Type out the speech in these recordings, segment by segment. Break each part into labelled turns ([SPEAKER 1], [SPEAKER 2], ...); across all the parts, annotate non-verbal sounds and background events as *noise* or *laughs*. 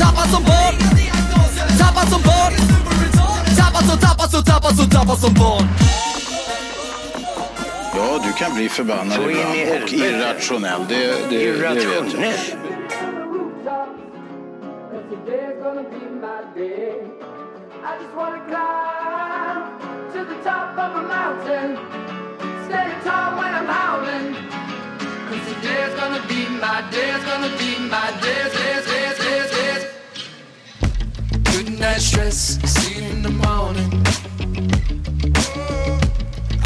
[SPEAKER 1] Tappad som barn Tappad som barn Tappad som, tappad som, tappad som, tappad som barn
[SPEAKER 2] Ja, du kan bli förbannad
[SPEAKER 3] Så
[SPEAKER 2] ibland och irrationell. Det, det, det vet jag.
[SPEAKER 3] Irrationell.
[SPEAKER 4] Today's gonna be my day. I just wanna climb to the top of a mountain. Stand tall when I'm howling. Cause today's gonna be my day. It's gonna be my day. Days.
[SPEAKER 5] Good night stress, see you in the morning.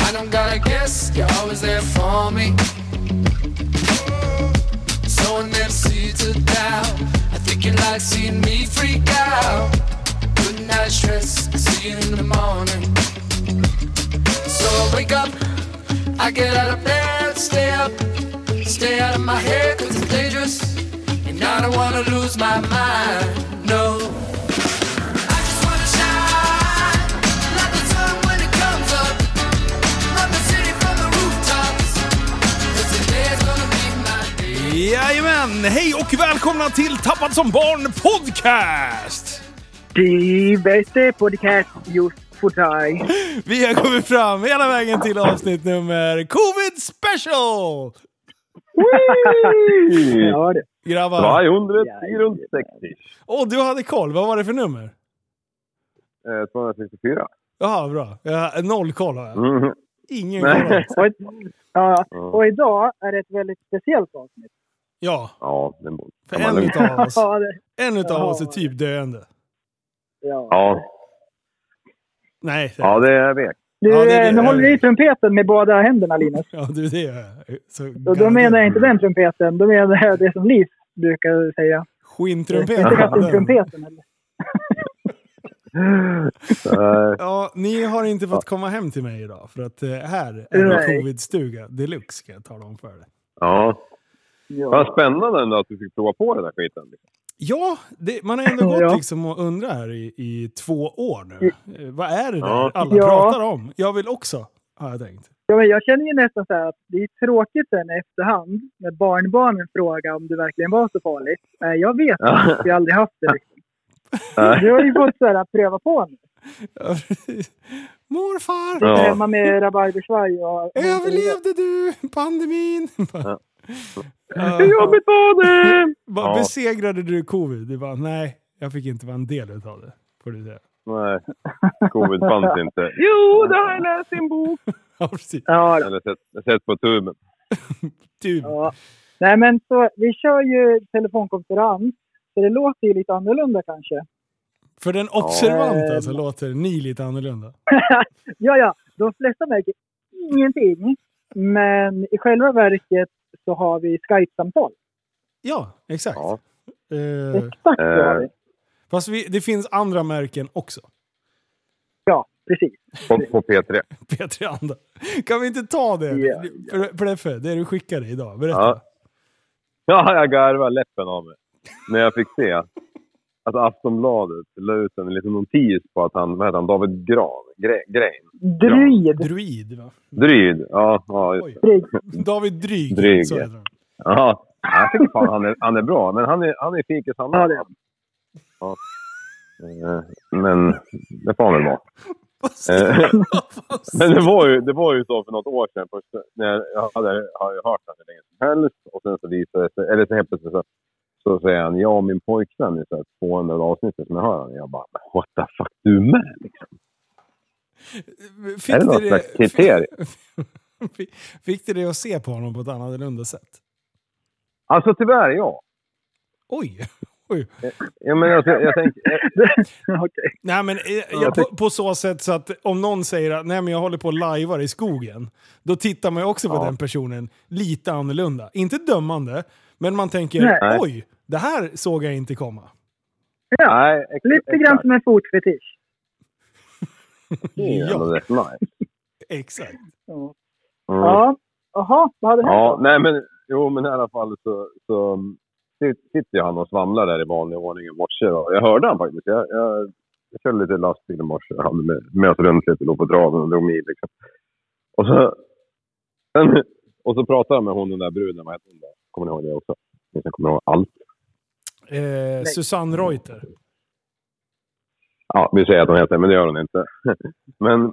[SPEAKER 5] I don't gotta guess, you're always there for me. Sowing them see of doubt. I think you like seeing me freak out. Good night stress, see you in the morning. So I wake up, I get out of bed, stay up, stay out of my head, cause it's dangerous. And I don't wanna lose my mind, no.
[SPEAKER 6] Jajamän! Hej och välkomna till Tappad som barn podcast!
[SPEAKER 7] Die bästa podcast just för dig. *laughs*
[SPEAKER 6] Vi har kommit fram hela vägen till avsnitt nummer Covid special! *laughs*
[SPEAKER 7] Ja, det.
[SPEAKER 6] Grabbar,
[SPEAKER 8] 200
[SPEAKER 7] Ja,
[SPEAKER 8] runt 60.
[SPEAKER 6] åh du hade koll. Vad var det för nummer?
[SPEAKER 8] Eh, 264.
[SPEAKER 6] Jaha, bra. Jag har noll koll har jag.
[SPEAKER 8] Mm.
[SPEAKER 6] Ingen koll *laughs*
[SPEAKER 7] ja, och idag är det ett väldigt speciellt avsnitt.
[SPEAKER 6] Ja,
[SPEAKER 8] Ja, det
[SPEAKER 6] för *laughs* en utav oss, en utav oss är typ döende.
[SPEAKER 7] ja.
[SPEAKER 8] Ja,
[SPEAKER 6] Nej, det-
[SPEAKER 8] ja det är vek.
[SPEAKER 7] Du,
[SPEAKER 6] Ja, det är det.
[SPEAKER 7] eh, nu håller du i trumpeten med båda händerna Linus.
[SPEAKER 6] ja du det gör jag. Så
[SPEAKER 7] Och då menar jag inte den trumpeten, då menar jag det som Liv brukar säga.
[SPEAKER 6] Skinntrumpet.
[SPEAKER 7] Inte Kaptentrumpeten. eller?
[SPEAKER 8] Eh, *laughs*
[SPEAKER 6] Ja, ni har inte fått komma hem till mig idag för att eh, här är det
[SPEAKER 7] Nej.
[SPEAKER 6] covid-stuga deluxe ska jag tala om för dig.
[SPEAKER 8] ja.
[SPEAKER 7] Ja.
[SPEAKER 8] Vad spännande ändå att du fick prova på den där skiten.
[SPEAKER 6] Ja, det, man har ändå *laughs* gått
[SPEAKER 7] Ja.
[SPEAKER 6] liksom och undrat här i, i två år nu. Eh, vad är det där
[SPEAKER 8] Ja.
[SPEAKER 6] alla
[SPEAKER 7] Ja.
[SPEAKER 6] pratar om? Jag vill också, har jag tänkt.
[SPEAKER 7] Ja, men jag känner ju nästan så här att det är tråkigt sen efterhand när barnbarnen frågar om det verkligen var så farligt. Eh, Jag vet
[SPEAKER 8] Ja.
[SPEAKER 7] jag har aldrig haft det. Liksom. *laughs* Du har ju fått så här, att pröva på nu. *laughs*
[SPEAKER 6] Morfar!
[SPEAKER 8] Ja.
[SPEAKER 7] Hemma med rabarbersvaj och...
[SPEAKER 6] Överlevde du pandemin?
[SPEAKER 8] Ja.
[SPEAKER 6] Ja.
[SPEAKER 8] Hur jobbigt var det?
[SPEAKER 6] Bara,
[SPEAKER 8] Ja.
[SPEAKER 6] Besegrade du covid? Du bara, nej, jag fick inte vara en del utav det. Får du säga.
[SPEAKER 8] Nej, covid fanns inte. Jo, det har jag läst i en bok. *laughs*
[SPEAKER 6] Ja, precis.
[SPEAKER 7] Ja.
[SPEAKER 8] Eller sett, sett på tuben. *laughs*
[SPEAKER 6] Du.
[SPEAKER 7] ja. Nej, men så vi kör ju telefonkonferens. Så det låter ju lite annorlunda kanske.
[SPEAKER 6] För den observanta
[SPEAKER 7] Ja.
[SPEAKER 6] så låter ni lite annorlunda. *laughs*
[SPEAKER 7] Ja, ja. De flesta märker ingenting. Men i själva verket så har vi Skype-samtal.
[SPEAKER 6] Ja, exakt.
[SPEAKER 8] Ja.
[SPEAKER 6] Eh,
[SPEAKER 7] Exakt har vi.
[SPEAKER 8] Eh,
[SPEAKER 6] fast vi, det finns andra märken också.
[SPEAKER 7] Ja, precis.
[SPEAKER 8] på, på P3.
[SPEAKER 6] P3 Anda. Kan vi inte ta det? För, Pleffe, det du skickade idag. Berätta.
[SPEAKER 8] Ja. Ja, jag garvade läppen av mig. När jag fick se att Aftonbladet la ut en liten notis på att han, vad heter han, David Gran, Gre, Grein?
[SPEAKER 7] Druid.
[SPEAKER 6] Druid, va?
[SPEAKER 8] Dryd. Ja, ja just.
[SPEAKER 7] Dryg. *laughs*
[SPEAKER 6] David Dryg.
[SPEAKER 8] Dryg.
[SPEAKER 6] Så heter han.
[SPEAKER 8] Ja, jag tycker fan han är, han är bra. Men han är, han är fikis han
[SPEAKER 7] Ja, det.
[SPEAKER 8] Ja. Eh, Men det får han väl vara. *laughs* Eh, *laughs* Men det var, ju, det var ju så för något år sedan. Först när jag hade, har ju hört honom hur länge som helst. Och sen så visade det sig, eller så helt plötsligt så, så säger han, ja min pojkvän i så här 200 avsnittet som jag hör honom. Jag bara, what the fuck, du är med liksom?
[SPEAKER 6] Fick
[SPEAKER 8] Är det något
[SPEAKER 6] du
[SPEAKER 8] slags kriterium? *laughs*
[SPEAKER 6] Fick- Fick du det att se på honom på ett annorlunda sätt?
[SPEAKER 8] Alltså tyvärr, ja.
[SPEAKER 6] Oj! *laughs* Oj.
[SPEAKER 8] ja men jag, jag, jag *laughs* tänker,
[SPEAKER 7] Okej.
[SPEAKER 6] Nej, men jag, på, på så sätt så att om någon säger att Nej, men jag håller på och lajvar i skogen, då tittar man ju också på
[SPEAKER 8] Ja.
[SPEAKER 6] den personen lite annorlunda. Inte dömande, men man tänker
[SPEAKER 8] Nej.
[SPEAKER 6] oj, det här såg jag inte komma.
[SPEAKER 7] Ja,
[SPEAKER 8] Nej, ex-
[SPEAKER 7] lite grann
[SPEAKER 8] exakt.
[SPEAKER 7] som en fotfetisch.
[SPEAKER 8] Är ändå rätt nice.
[SPEAKER 6] Exakt.
[SPEAKER 7] Ja.
[SPEAKER 8] Mm.
[SPEAKER 7] Ja. Jaha, vad hade hänt
[SPEAKER 8] Ja, nej men jo men i alla fall så, så um, sit- sitter han och svamlar där i vanlig ordning i morse. Och jag hörde han faktiskt. Jag, jag, jag körde lite lastbil i morse. Jag hade med, med oss runt lite, låg på traven och drog mil liksom. Och så, sen, och så pratade jag med hon den där bruden, vad heter hon då? Kommer ni ihåg det också? Jag kommer ihåg allt.
[SPEAKER 6] Eh, Susanne Reuter.
[SPEAKER 8] Ja, vi säger att hon heter men det gör hon inte. *laughs* men,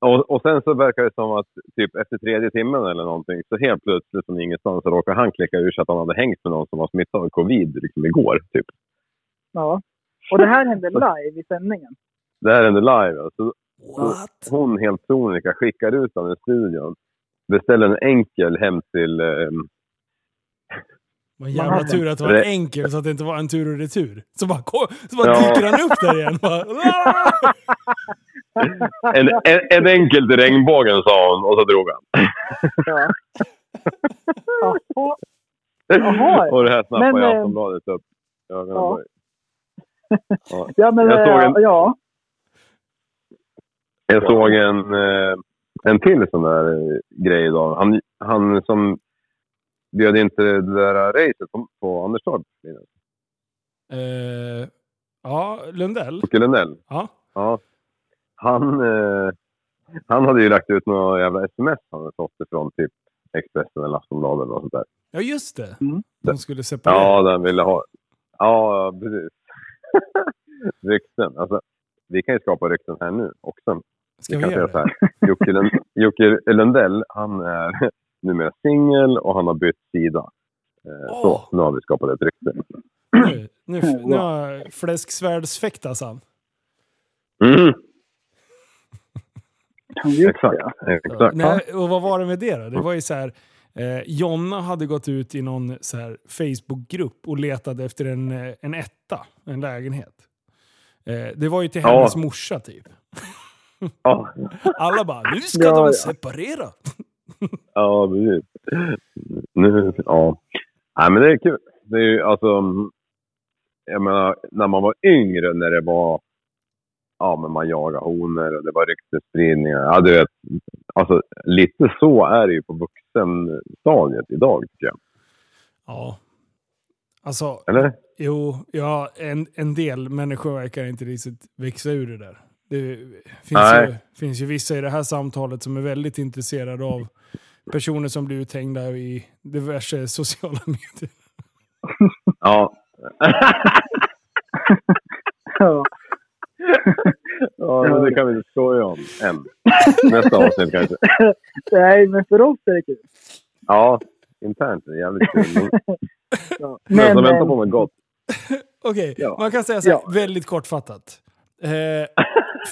[SPEAKER 8] och, och sen så verkar det som att typ efter tredje timmen eller någonting så helt plötsligt från ingenstans så råkar han klicka ur sig att han hade hängt med någon som var smittad av covid liksom igår. Typ.
[SPEAKER 7] Ja. Och det här hände *laughs* live i sändningen.
[SPEAKER 8] Det här hände live. Alltså,
[SPEAKER 6] What?
[SPEAKER 8] hon helt sonika skickar ut honom i studion. Beställer en enkel hem till... ehm,
[SPEAKER 6] Vad jävla tur att det var
[SPEAKER 8] Det-
[SPEAKER 6] enkel så att det inte var en tur och retur. Så bara, så bara
[SPEAKER 8] Ja.
[SPEAKER 6] dyker han upp där igen. Bara, *laughs*
[SPEAKER 8] en, en, en enkel till regnbågen sa hon och så drog han.
[SPEAKER 7] Ja. Jaha. *laughs*
[SPEAKER 8] Och det här snappade
[SPEAKER 7] Men,
[SPEAKER 8] jag
[SPEAKER 7] eh,
[SPEAKER 8] Aftonbladet upp. ögonen
[SPEAKER 7] ja.
[SPEAKER 8] Ja.
[SPEAKER 7] Ja, men
[SPEAKER 8] Jag såg
[SPEAKER 7] eh,
[SPEAKER 8] en-
[SPEAKER 7] ja.
[SPEAKER 8] Jag såg en, eh, en till sån där grej idag. Han, han som bjöd in till det där racet på, på Anderstorp.
[SPEAKER 6] eh, ja, Lundell.
[SPEAKER 8] Jocke Lundell.
[SPEAKER 6] Ja.
[SPEAKER 8] Ja. Han, eh, han hade ju lagt ut några jävla sms han hade fått ifrån typ Expressen eller Aftonbladet eller sånt där.
[SPEAKER 6] ja, just det.
[SPEAKER 7] Mm.
[SPEAKER 6] De skulle separera.
[SPEAKER 8] Ja, den ville ha... Ja, precis. *laughs* rykten. Alltså, vi kan ju skapa rykten här nu också.
[SPEAKER 6] Ska
[SPEAKER 8] vi
[SPEAKER 6] vi
[SPEAKER 8] kan
[SPEAKER 6] göra
[SPEAKER 8] säga så
[SPEAKER 6] det?
[SPEAKER 8] här. Jocke, Lund, Jocke Lundell, han är numera singel och han har bytt sida. Eh,
[SPEAKER 6] Åh.
[SPEAKER 8] Så, nu har vi skapat ett rykte.
[SPEAKER 6] Nu, nu, *clears throat* nu har fläsksvärdsfäktas han.
[SPEAKER 8] Mm, exakt. exakt.
[SPEAKER 6] Nej, och vad var det med det då? Det var ju så här. Eh, Jonna hade gått ut i någon så här Facebookgrupp och letade efter en, eh, en etta, en lägenhet. Eh, det var ju till
[SPEAKER 8] Ja.
[SPEAKER 6] hennes morsa typ.
[SPEAKER 8] Ja,
[SPEAKER 6] Alla bara, nu ska
[SPEAKER 7] Ja,
[SPEAKER 6] de
[SPEAKER 7] ja.
[SPEAKER 6] separera. *laughs*
[SPEAKER 8] ja, precis. Nu, ja. Nej, men det är kul. Det är ju alltså... Jag menar, när man var yngre, när det var... Ja, men man jagade honor och det var ryktesspridningar. Ja, du vet. Alltså, lite så är det ju på vuxenstadiet idag, tycker jag.
[SPEAKER 6] Ja. Alltså,
[SPEAKER 8] Eller?
[SPEAKER 6] jo, ja, en, en del människor verkar inte riktigt växa ur det där. Det finns ju, finns ju vissa i det här samtalet som är väldigt intresserade av personer som blir uthängda i diverse *laughs* sociala medier.
[SPEAKER 8] Ja. *laughs*
[SPEAKER 7] Ja.
[SPEAKER 8] ja, men det kan vi inte skoja om än. Nästa avsnitt kanske. *laughs*
[SPEAKER 7] Nej, men för oss är det kul.
[SPEAKER 8] Ja, internt är det jävligt kul.
[SPEAKER 7] Ja.
[SPEAKER 8] Men,
[SPEAKER 7] Men,
[SPEAKER 8] som väntar på något gott.
[SPEAKER 6] Okej,
[SPEAKER 7] Ja.
[SPEAKER 6] man kan säga så här,
[SPEAKER 7] Ja.
[SPEAKER 6] väldigt kortfattat. Eh,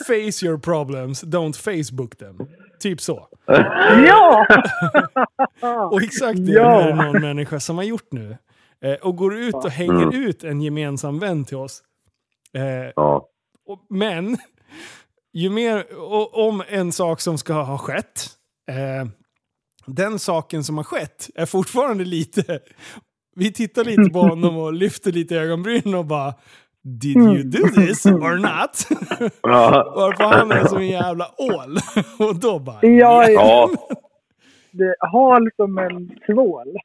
[SPEAKER 6] face your problems, don't Facebook them. Typ så.
[SPEAKER 7] Ja! *laughs*
[SPEAKER 6] Och exakt det
[SPEAKER 7] Ja.
[SPEAKER 6] är det någon människa som har gjort nu. Eh, och går ut och hänger ut en gemensam vän till oss. Eh,
[SPEAKER 8] Ja.
[SPEAKER 6] och, men, ju mer, och, om en sak som ska ha skett, eh, den saken som har skett är fortfarande lite... Vi tittar lite på *laughs* honom och lyfter lite ögonbrynen och bara Did you do this *laughs* or not? *laughs*
[SPEAKER 8] Ja.
[SPEAKER 6] Varför han är som en jävla ål. *laughs* och då bara...
[SPEAKER 7] Ja, ja. Det, hal som en tvål.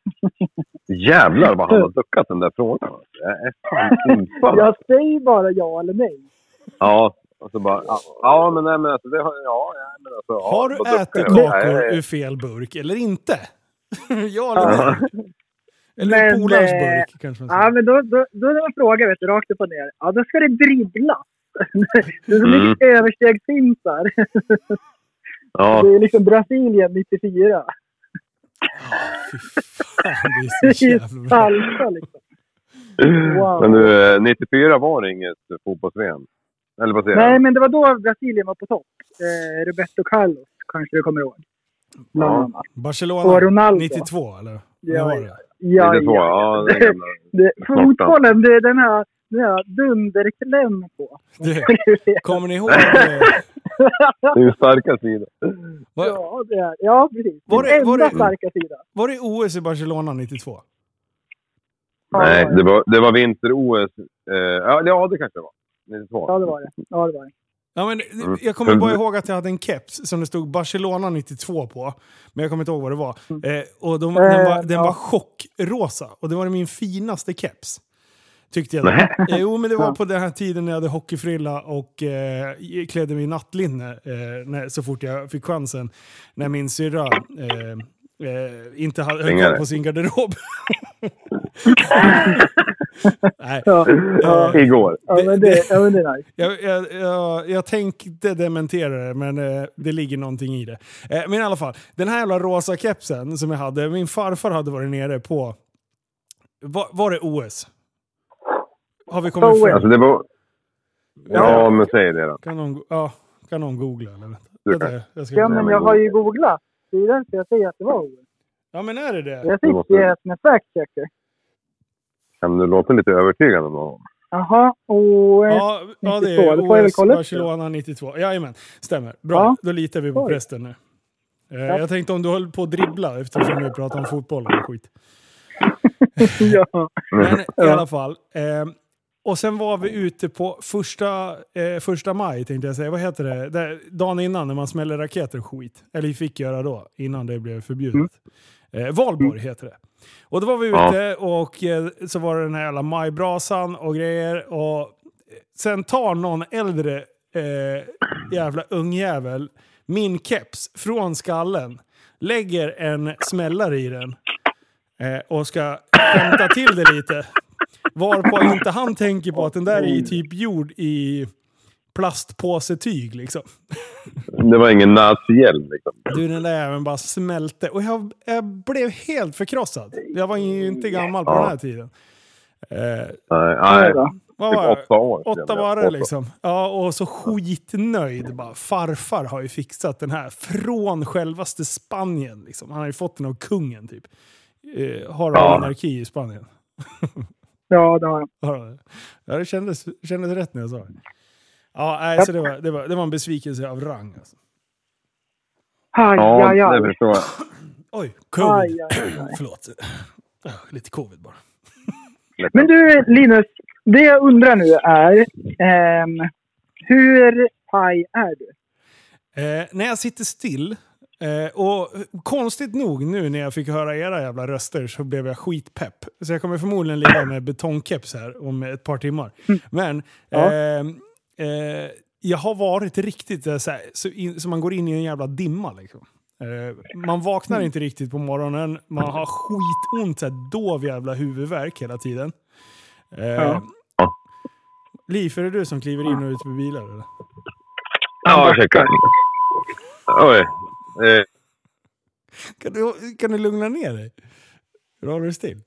[SPEAKER 8] Jävlar vad han har duckat den där frågan. Jag är fan infall.
[SPEAKER 7] Jag säger bara ja eller nej.
[SPEAKER 8] Ja. Och så bara, ja, ja men nej men alltså det har, ja, ja men alltså. ja,
[SPEAKER 6] Har du ätit
[SPEAKER 8] jag?
[SPEAKER 6] Kakor ur fel burk eller inte? ja eller
[SPEAKER 8] Ja.
[SPEAKER 6] nej? Eller
[SPEAKER 7] Men,
[SPEAKER 6] polarns
[SPEAKER 7] eh,
[SPEAKER 6] burk kanske man
[SPEAKER 7] Ja,
[SPEAKER 6] säger.
[SPEAKER 7] men då, då, då är det en fråga, vet du, rakt upp och ner. Ja, då ska det dribblas. *laughs* det är så
[SPEAKER 8] Mm.
[SPEAKER 7] mycket överstegsfintar. *laughs*
[SPEAKER 8] Ja.
[SPEAKER 7] Det är liksom Brasilien 94.
[SPEAKER 6] Fy fan, det är så *laughs* jävla bra.
[SPEAKER 7] salsa liksom. Wow.
[SPEAKER 8] Men du, eh, 94 var det inget fotbolls-VM? Eller vad säger
[SPEAKER 7] Nej,
[SPEAKER 8] jag?
[SPEAKER 7] men det var då Brasilien var på topp. Eh, Roberto Carlos, kanske du kommer ihåg.
[SPEAKER 8] Ja.
[SPEAKER 6] Barcelona
[SPEAKER 7] Och Ronaldo.
[SPEAKER 6] 92 eller?
[SPEAKER 7] Ja,
[SPEAKER 6] Vad var det?
[SPEAKER 7] Ja,
[SPEAKER 8] 92, ja. den.
[SPEAKER 7] Det,
[SPEAKER 8] Snortan.
[SPEAKER 7] fotbollen, det är den här, den här dunderkläm på.
[SPEAKER 6] Du, *laughs* kommer ni ihåg? eh, *laughs*
[SPEAKER 8] Det är ju starka sidor.
[SPEAKER 6] Var,
[SPEAKER 7] ja, det är, ja, precis.
[SPEAKER 6] Var det- var det-
[SPEAKER 7] starka sida.
[SPEAKER 6] var det OS i Barcelona 92?
[SPEAKER 8] Nej, det var, det var vinter-OS. Eh, ja, ja, det kanske det var. 92.
[SPEAKER 7] Ja, det var det. Ja, det var det.
[SPEAKER 6] Ja, men,
[SPEAKER 8] Mm.
[SPEAKER 6] Jag kommer bara ihåg att jag hade en keps som det stod Barcelona 92 på. Men jag kommer inte ihåg vad det var. Eh, och de, den var, den var chockrosa. Och det var min finaste keps. Tyckte jag.
[SPEAKER 8] Nähä.
[SPEAKER 6] Eh, jo, men det var på den här tiden när jag hade hockeyfrilla och eh, klädde mig i nattlinne eh, när, så fort jag fick chansen. När min syrra eh, eh, inte hade höll på sin garderob. *laughs* Nej.
[SPEAKER 7] Ja, ja.
[SPEAKER 8] Igår.
[SPEAKER 7] ja, men det, ja, men det är nice.
[SPEAKER 6] Jag, jag, jag, jag tänkte dementera det, men eh, det ligger någonting i det. Eh, men i alla fall, den här jävla rosa kepsen som jag hade, min farfar hade varit nere på... Var, var det OS? Har vi kommit fram?
[SPEAKER 8] Alltså det var... Ja, men säg det då.
[SPEAKER 6] Kan någon, ja, kan någon googla? Eller?
[SPEAKER 8] Du
[SPEAKER 6] jag ska,
[SPEAKER 7] Ja, men jag har ju googlat. Det är därför jag säger att det var OS.
[SPEAKER 6] Ja, men är det det?
[SPEAKER 7] Jag fick ju ett med fact-checker.
[SPEAKER 8] Kan du låta lite övertygande någon?
[SPEAKER 7] Jaha, OS.
[SPEAKER 6] Ja, ja, det
[SPEAKER 7] 92,
[SPEAKER 6] är
[SPEAKER 7] det får jag väl
[SPEAKER 6] OS
[SPEAKER 7] kolla.
[SPEAKER 6] Barcelona 92. Jajamän, stämmer. Bra,
[SPEAKER 7] Ja.
[SPEAKER 6] då litar vi på prästen nu. Eh, Jag tänkte om du höll på att dribbla eftersom vi pratar om fotboll och skit. *laughs*
[SPEAKER 7] ja.
[SPEAKER 6] Men i
[SPEAKER 7] Ja.
[SPEAKER 6] alla fall. Eh, och sen var vi ute på första, eh, första maj, tänkte jag säga. Vad heter det? Där, dagen innan när man smäller raketer och skit. Eller vi fick göra då, innan det blev förbjudet. Eh, Valborg heter det. Och då var vi ute och eh, så var det den här jävla majbrasan och grejer. Och sen tar någon äldre eh, jävla ungjävel min keps från skallen, lägger en smällare i den eh, och ska skämta till det lite. Varpå inte han tänker på att den där är typ gjord i plastpåsetyg liksom.
[SPEAKER 8] Det var ingen nazihjälm liksom.
[SPEAKER 6] Du, den där jäveln bara smälte. Och jag, jag blev helt förkrossad. Jag var ju inte gammal på
[SPEAKER 8] Ja.
[SPEAKER 6] den här tiden. Eh,
[SPEAKER 8] Nej, nej.
[SPEAKER 6] vad
[SPEAKER 8] Typ
[SPEAKER 6] var jag?
[SPEAKER 8] åtta år.
[SPEAKER 6] Åtta var det liksom. Ja, och så skitnöjd. Bara, farfar har ju fixat den här från självaste Spanien. Liksom. Han har ju fått den av kungen typ. Eh, har de
[SPEAKER 8] Ja.
[SPEAKER 6] monarki i Spanien? *laughs*
[SPEAKER 7] ja, det har jag.
[SPEAKER 6] Det? Ja, det kändes, kändes rätt när jag sa det. Ja, nej, så det var, det, var, det var en besvikelse av rang. Alltså.
[SPEAKER 7] Aj,
[SPEAKER 8] Ja,
[SPEAKER 7] aj, aj.
[SPEAKER 8] det förstår jag. *clears throat*
[SPEAKER 6] Oj, covid.
[SPEAKER 7] Aj, aj, aj. *clears throat*
[SPEAKER 6] Förlåt. Lite covid bara.
[SPEAKER 7] Men du Linus, det jag undrar nu är ehm, hur paj är du?
[SPEAKER 6] Eh, när jag sitter still, eh, och konstigt nog nu när jag fick höra era jävla röster så blev jag skitpepp. Så jag kommer förmodligen ligga med betongkeps här om ett par timmar. Men
[SPEAKER 7] Ja.
[SPEAKER 6] eh, eh, jag har varit riktigt eh, så, här, så, in, så man går in i en jävla dimma liksom. Eh, man vaknar inte riktigt på morgonen, man har skitont, så här, dov jävla huvudvärk hela tiden. Eh,
[SPEAKER 7] Ja.
[SPEAKER 6] Liv, är det du som kliver in och ut med bilar eller?
[SPEAKER 8] Ja, checka. Oj. Eh,
[SPEAKER 6] Kan du, kan du lugna ner dig? Hur håller du still?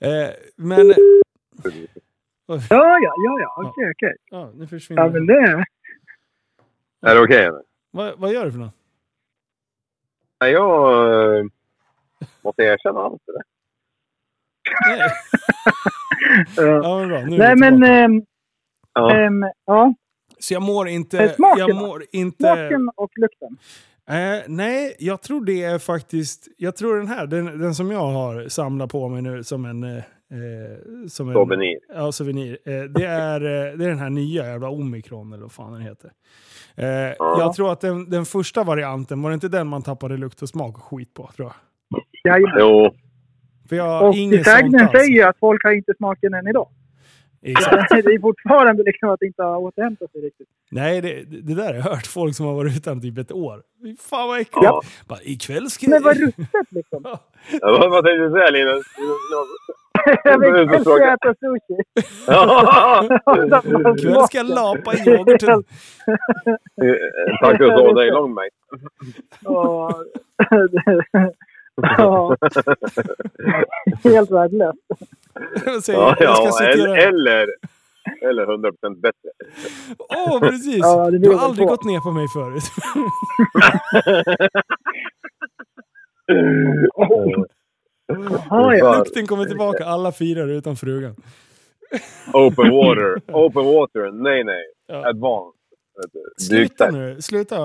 [SPEAKER 6] Eh, men...
[SPEAKER 7] Ja, ja, ja, ja. okej, okej.
[SPEAKER 6] Ja, nu försvinner
[SPEAKER 7] Ja, men det...
[SPEAKER 8] är det okej eller?
[SPEAKER 6] vad, vad gör du för något?
[SPEAKER 8] Nej, jag eh, måste erkänna allt det där.
[SPEAKER 6] Nej. *laughs*
[SPEAKER 7] Ja.
[SPEAKER 6] Ja, men bra. Nu
[SPEAKER 7] Nej, men... ehm,
[SPEAKER 8] Ja.
[SPEAKER 7] ehm, ja,
[SPEAKER 6] Så jag mår inte...
[SPEAKER 7] smaken
[SPEAKER 6] jag mår inte...
[SPEAKER 7] smaken och lukten.
[SPEAKER 6] Eh, nej, jag tror det är faktiskt... Jag tror den här, den, den som jag har samlat på mig nu som en... Eh, eh, som en
[SPEAKER 8] Souvenir.
[SPEAKER 6] Ja, souvenir. Eh, det, är, eh, det är den här nya jävla omikron eller vad fan den heter. Eh, Jag tror att den, den första varianten, var det inte den man tappade lukt och smak och skit på? Tror jag.
[SPEAKER 7] Jajamän.
[SPEAKER 8] Jo.
[SPEAKER 6] För jag
[SPEAKER 7] Och
[SPEAKER 6] inget
[SPEAKER 7] sägnen säger ju att folk har inte smaken än idag.
[SPEAKER 6] Exakt. *laughs*
[SPEAKER 7] det är fortfarande liksom att det inte har återhämtat sig riktigt.
[SPEAKER 6] Nej, det, det där har jag hört folk som har varit utan typ ett år. Fan vad äckligt.
[SPEAKER 8] Ja.
[SPEAKER 6] Bara, ikväll ska
[SPEAKER 7] Men vad ruttet liksom. *laughs*
[SPEAKER 8] Ja, vad, vad tänkte du säga Linus? *laughs*
[SPEAKER 7] Jag vill
[SPEAKER 8] fråga.
[SPEAKER 7] äta sushi.
[SPEAKER 8] Ja. *laughs*
[SPEAKER 6] Ikväll ska jag lapa i yoghurten.
[SPEAKER 8] Tacos all day long mate.
[SPEAKER 7] Ja. Ja. *laughs* Helt värdelöst.
[SPEAKER 8] Ja, ja, eller, eller 100% bättre.
[SPEAKER 6] Åh, precis!
[SPEAKER 7] Ja, det
[SPEAKER 6] du har aldrig
[SPEAKER 7] på.
[SPEAKER 6] gått ner på mig förut. *laughs*
[SPEAKER 7] Ja.
[SPEAKER 6] Lukten kommer tillbaka, alla firar utan frugan.
[SPEAKER 8] Open water. Open water. Nej, nej.
[SPEAKER 6] Ja.
[SPEAKER 8] Advanced.
[SPEAKER 6] Sluta nu, sluta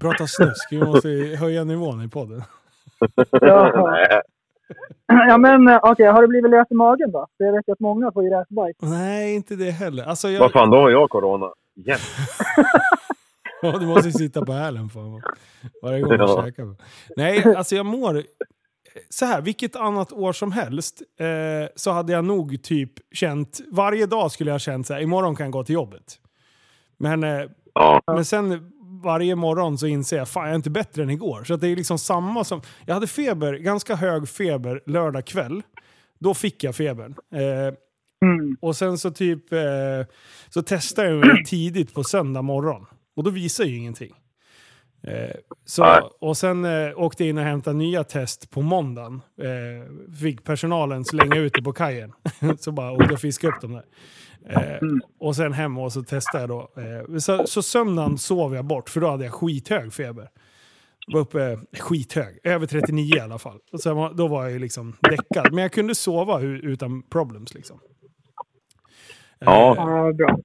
[SPEAKER 6] prata snusk. Vi måste höja nivån i podden. *laughs*
[SPEAKER 7] Ja. Ja men eh, okej, har det blivit lös i magen då? För jag vet ju att många får ju rätbajs.
[SPEAKER 6] Nej, inte det heller. Alltså jag,
[SPEAKER 8] Vad fan, då har jag corona. Igen. *laughs*
[SPEAKER 6] Ja, du måste ju sitta på hälen. Varje gång du
[SPEAKER 8] Ja.
[SPEAKER 6] käkar. Nej, alltså jag mår... Så här, vilket annat år som helst eh, så hade jag nog typ känt... Varje dag skulle jag känt så här, imorgon kan jag gå till jobbet. Men, eh,
[SPEAKER 8] Ja.
[SPEAKER 6] men sen varje morgon så inser jag, fan jag är inte bättre än igår. Så att det är liksom samma som... Jag hade feber, ganska hög feber lördag kväll. Då fick jag febern. Eh,
[SPEAKER 7] Mm.
[SPEAKER 6] och sen så typ eh, så testade jag mig tidigt på söndag morgon. Och då visar ju ingenting. Eh, så, och sen eh, åkte jag in och hämtade nya test på måndagen. Eh, fick personalen slänga ut det på kajen. *laughs* så bara åkte jag och fiskade upp dem där. Eh, och sen hem och så testade jag då. Eh, så, så söndagen sov jag bort för då hade jag skithög feber. Var uppe, eh, skithög, över 39 i alla fall. Och sen, då var jag ju liksom däckad. Men jag kunde sova hu- utan problems liksom.
[SPEAKER 8] Ja.
[SPEAKER 7] Ja, bra.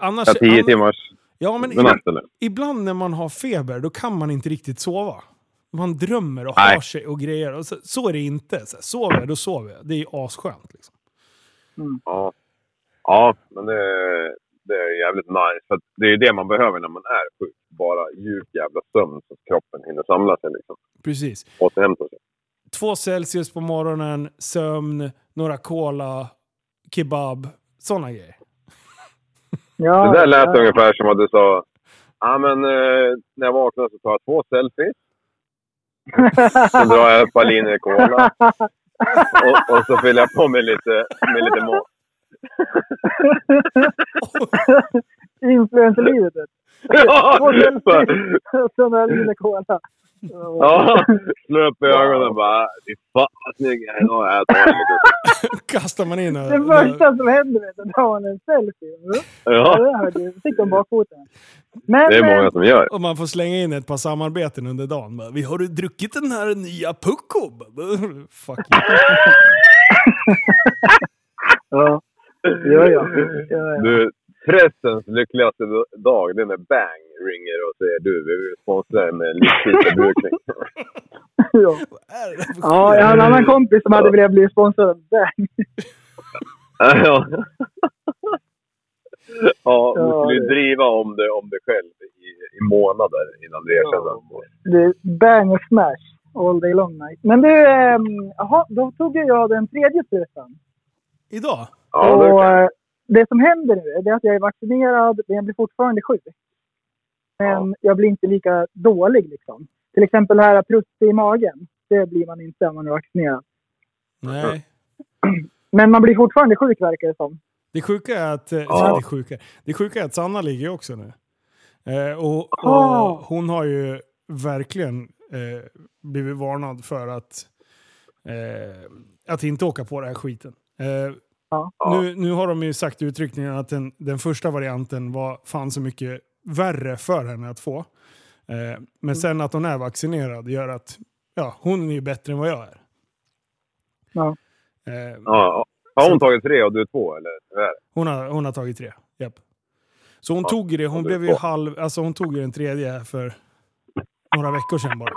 [SPEAKER 6] Annars,
[SPEAKER 8] Ja, tio timmars
[SPEAKER 6] Ja, men ibland, ibland när man har feber, då kan man inte riktigt sova. Man drömmer och
[SPEAKER 8] Nej.
[SPEAKER 6] har sig och grejer. Och så, så är det inte. Så här, sover jag, då sover jag. Det är asskönt. Liksom.
[SPEAKER 8] Ja. Ja, men det, det är jävligt nice. För det är det man behöver när man är sjuk. Bara djup jävla sömn så att kroppen hinner samla sig liksom.
[SPEAKER 6] Precis.
[SPEAKER 8] Återhämta sig.
[SPEAKER 6] Två Celsius på morgonen, sömn, några cola, kebab. Sådana grejer.
[SPEAKER 7] Ja,
[SPEAKER 8] det där lät
[SPEAKER 7] ja.
[SPEAKER 8] ungefär som att du sa Ja men eh, när jag vaknar så tar jag två selfies. Sen drar jag ett par linjer cola. Och, och så fyller jag på med lite, med lite mat. *laughs*
[SPEAKER 7] Influencerlivet.
[SPEAKER 8] Ja,
[SPEAKER 7] Två selfies och så några liter cola.
[SPEAKER 8] Ja, slå upp ögonen bara Fy fan vad snygg jag är. *laughs*
[SPEAKER 6] Kastar man in
[SPEAKER 7] Det första som händer vet du, då har man en selfie. Ja,
[SPEAKER 8] Ja,
[SPEAKER 7] det hörde du. Fick de bakfoten. Men,
[SPEAKER 8] det är många
[SPEAKER 7] eh,
[SPEAKER 8] som gör.
[SPEAKER 6] och man får slänga in ett par samarbeten under dagen. Vi har du druckit den här nya Pucko? Fuck you. *laughs*
[SPEAKER 7] Ja, ja, ja. ja, ja.
[SPEAKER 8] Du, pressens lyckligaste dag, det är när Bang ringer och säger du, vi vill sponsra en eh, livstidsförbrukning. *laughs*
[SPEAKER 7] ja. Ja, jag har en annan kompis som hade velat bli sponsrad av Bang.
[SPEAKER 8] ja. Ja, du
[SPEAKER 7] Ja,
[SPEAKER 8] skulle ju driva om det, om det själv i, i månader innan du erkände.
[SPEAKER 7] Det är Bang och Smash all day long night. Men du, ehm, jaha, då tog jag den tredje sprutan.
[SPEAKER 6] Idag?
[SPEAKER 8] Ja,
[SPEAKER 7] och det som händer nu är att jag är vaccinerad, men jag blir fortfarande sjuk. Men jag blir inte lika dålig liksom. Till exempel det här prutt i magen. Det blir man inte om man är vaccinerad.
[SPEAKER 6] Nej.
[SPEAKER 7] Men man blir fortfarande sjuk verkar det som.
[SPEAKER 6] Det sjuka är att, eh,
[SPEAKER 8] Ja.
[SPEAKER 6] det, sjuka, det sjuka är att Sanna ligger också nu. Eh, och, och hon har ju verkligen eh, blivit varnad för att, eh, att inte åka på den här skiten.
[SPEAKER 7] Ja.
[SPEAKER 6] nu, nu har de ju sagt i utryckningen att den, den första varianten var fan så mycket värre för henne att få. Eh, men sen att hon är vaccinerad gör att ja, hon är ju bättre än vad jag är.
[SPEAKER 7] Ja.
[SPEAKER 6] Eh,
[SPEAKER 8] ja. Har hon tagit tre och du två eller?
[SPEAKER 6] Hon har, hon har tagit tre. Japp. Så hon
[SPEAKER 8] Ja,
[SPEAKER 6] tog det. Hon blev ju halv... Alltså hon tog ju den tredje för några veckor sedan bara.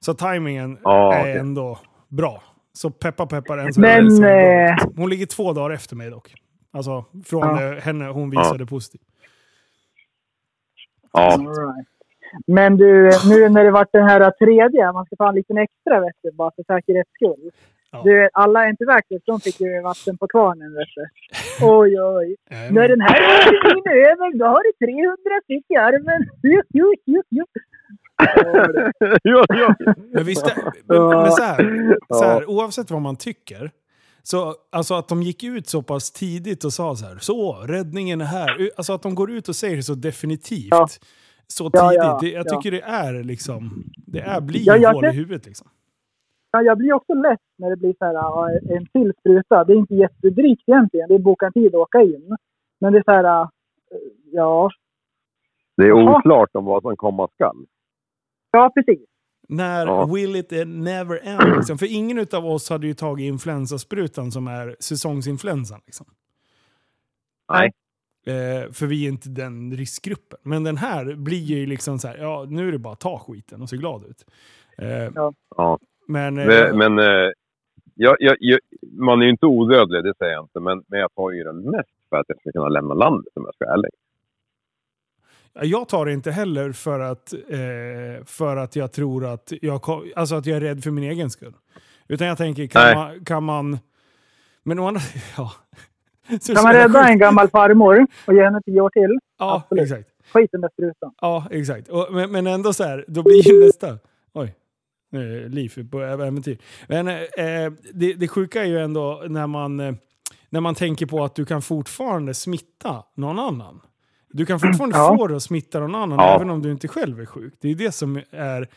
[SPEAKER 6] Så tajmingen
[SPEAKER 8] Ja,
[SPEAKER 6] är
[SPEAKER 8] okej.
[SPEAKER 6] ändå bra. Så peppa peppar än så
[SPEAKER 7] Men, eh.
[SPEAKER 6] Hon ligger två dagar efter mig dock. Alltså från
[SPEAKER 7] Ja.
[SPEAKER 6] det, henne hon visade positivt.
[SPEAKER 8] Ja.
[SPEAKER 7] Right. Men du, nu när det vart den här tredje, man ska ta en liten extra vet du, bara för säkerhets skull.
[SPEAKER 6] Ja.
[SPEAKER 7] Du, alla antivaxxers, de fick ju vatten på kvarnen vet du. Oj, oj. *laughs*
[SPEAKER 6] Eh,
[SPEAKER 7] När den här är över, då har du 300 stick i armen. *laughs* Jo, *laughs* jo,
[SPEAKER 8] ja, ja.
[SPEAKER 6] Men visst men, men så här, så här, oavsett vad man tycker. Så, alltså att de gick ut så pass tidigt och sa så här, så räddningen är här. Alltså att de går ut och säger det så definitivt.
[SPEAKER 7] Ja.
[SPEAKER 6] Så
[SPEAKER 7] Ja,
[SPEAKER 6] tidigt.
[SPEAKER 7] ja,
[SPEAKER 6] det, jag
[SPEAKER 7] ja.
[SPEAKER 6] tycker det är liksom, det är, blir
[SPEAKER 7] Ja,
[SPEAKER 6] hål i huvudet liksom.
[SPEAKER 7] Ja, jag blir också less när det blir så här, ja, en till spruta. Det är inte jättedrygt egentligen. Det är boka en tid att åka in. Men det är så här, ja, ja,
[SPEAKER 8] Det är oklart om vad som komma skall.
[SPEAKER 7] Ja precis.
[SPEAKER 6] När
[SPEAKER 8] Ja.
[SPEAKER 6] will it never end? Liksom. För ingen av oss hade ju tagit influensasprutan som är säsongsinfluensan. Liksom.
[SPEAKER 8] Nej.
[SPEAKER 6] Eh, för vi är inte den riskgruppen. Men den här blir ju liksom så här, ja nu är det bara att ta skiten och se glad ut. Eh,
[SPEAKER 7] Ja.
[SPEAKER 8] Ja.
[SPEAKER 6] Men, eh,
[SPEAKER 8] Men, men eh, jag, jag, jag, man är ju inte odödlig, det säger jag inte. Men, men jag tar ju den mest för att jag ska kunna lämna landet om jag ska vara ärlig.
[SPEAKER 6] Jag tar det inte heller för att, eh, för att jag tror att jag, alltså att jag är rädd för min egen skull. Utan jag tänker, kan,
[SPEAKER 8] Nej.
[SPEAKER 6] man, kan man... Men å andra *laughs* ja. Så
[SPEAKER 7] Kan man rädda en gammal farmor och ge henne tio år till?
[SPEAKER 6] Ja,
[SPEAKER 7] Absolut.
[SPEAKER 6] exakt.
[SPEAKER 7] Skiten med sprutan.
[SPEAKER 6] Ja, exakt. Och, men, men ändå så här, då blir ju nästa... Oj. Eh, liv på äventyr. Men eh, det, det sjuka är ju ändå när man, eh, när man tänker på att du kan fortfarande smitta någon annan. Du kan fortfarande
[SPEAKER 7] Ja.
[SPEAKER 6] få det att smitta någon annan
[SPEAKER 8] Ja.
[SPEAKER 6] även om du inte själv är sjuk. Det är det som är...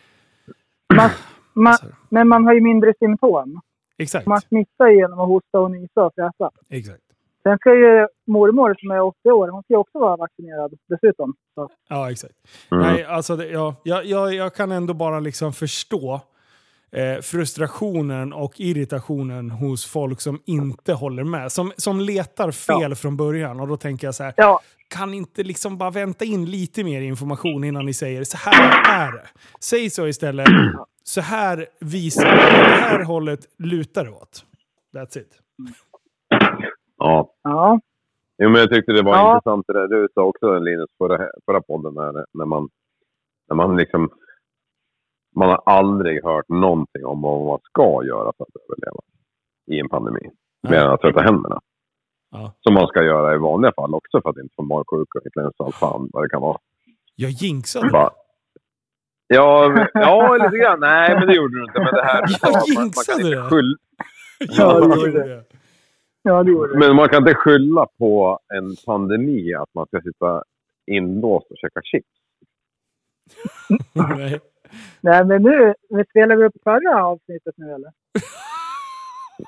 [SPEAKER 7] Man, man, men man har ju mindre symptom.
[SPEAKER 6] exakt.
[SPEAKER 7] Man smittar genom att hosta och nysa och fräsa.
[SPEAKER 6] exakt.
[SPEAKER 7] Sen ska ju mormor som är 80 år, hon ska ju också vara vaccinerad dessutom. Så.
[SPEAKER 6] Ja, exakt.
[SPEAKER 8] Mm.
[SPEAKER 6] Nej, alltså det, ja, jag, jag, jag kan ändå bara liksom förstå eh, frustrationen och irritationen hos folk som inte håller med. Som, som letar fel från början. Och då tänker jag så här,
[SPEAKER 7] Ja,
[SPEAKER 6] kan inte liksom bara vänta in lite mer information innan ni säger så här är det. Säg så istället, så här visar det, det här hållet lutar det åt. That's it.
[SPEAKER 8] Ja.
[SPEAKER 7] ja.
[SPEAKER 8] Jo, men jag tyckte det var
[SPEAKER 7] Ja.
[SPEAKER 8] intressant det där du sa också Linus förra, förra podden när, när man när man liksom man har aldrig hört någonting om vad man ska göra för att överleva i en pandemi. Mer än att tvätta händerna.
[SPEAKER 6] Ja.
[SPEAKER 8] Som man ska göra i vanliga fall också för att inte få magsjuka, influensa, allt fan vad det kan vara.
[SPEAKER 6] Jag jinxade.
[SPEAKER 8] Bara, ja, ja, lite grann. Nej, men det gjorde du inte. Men det här... *laughs*
[SPEAKER 6] Jag
[SPEAKER 8] man, man kan
[SPEAKER 6] jinxade
[SPEAKER 8] inte
[SPEAKER 6] det.
[SPEAKER 8] skylla, *laughs*
[SPEAKER 6] Ja,
[SPEAKER 7] det
[SPEAKER 6] det
[SPEAKER 7] gjorde
[SPEAKER 6] jag.
[SPEAKER 7] ja, det gjorde det.
[SPEAKER 8] men man kan inte skylla på en pandemi att man ska sitta inlåst och käka chips. *laughs*
[SPEAKER 6] Nej.
[SPEAKER 7] Nej, men nu vi spelar vi upp förra avsnittet nu eller?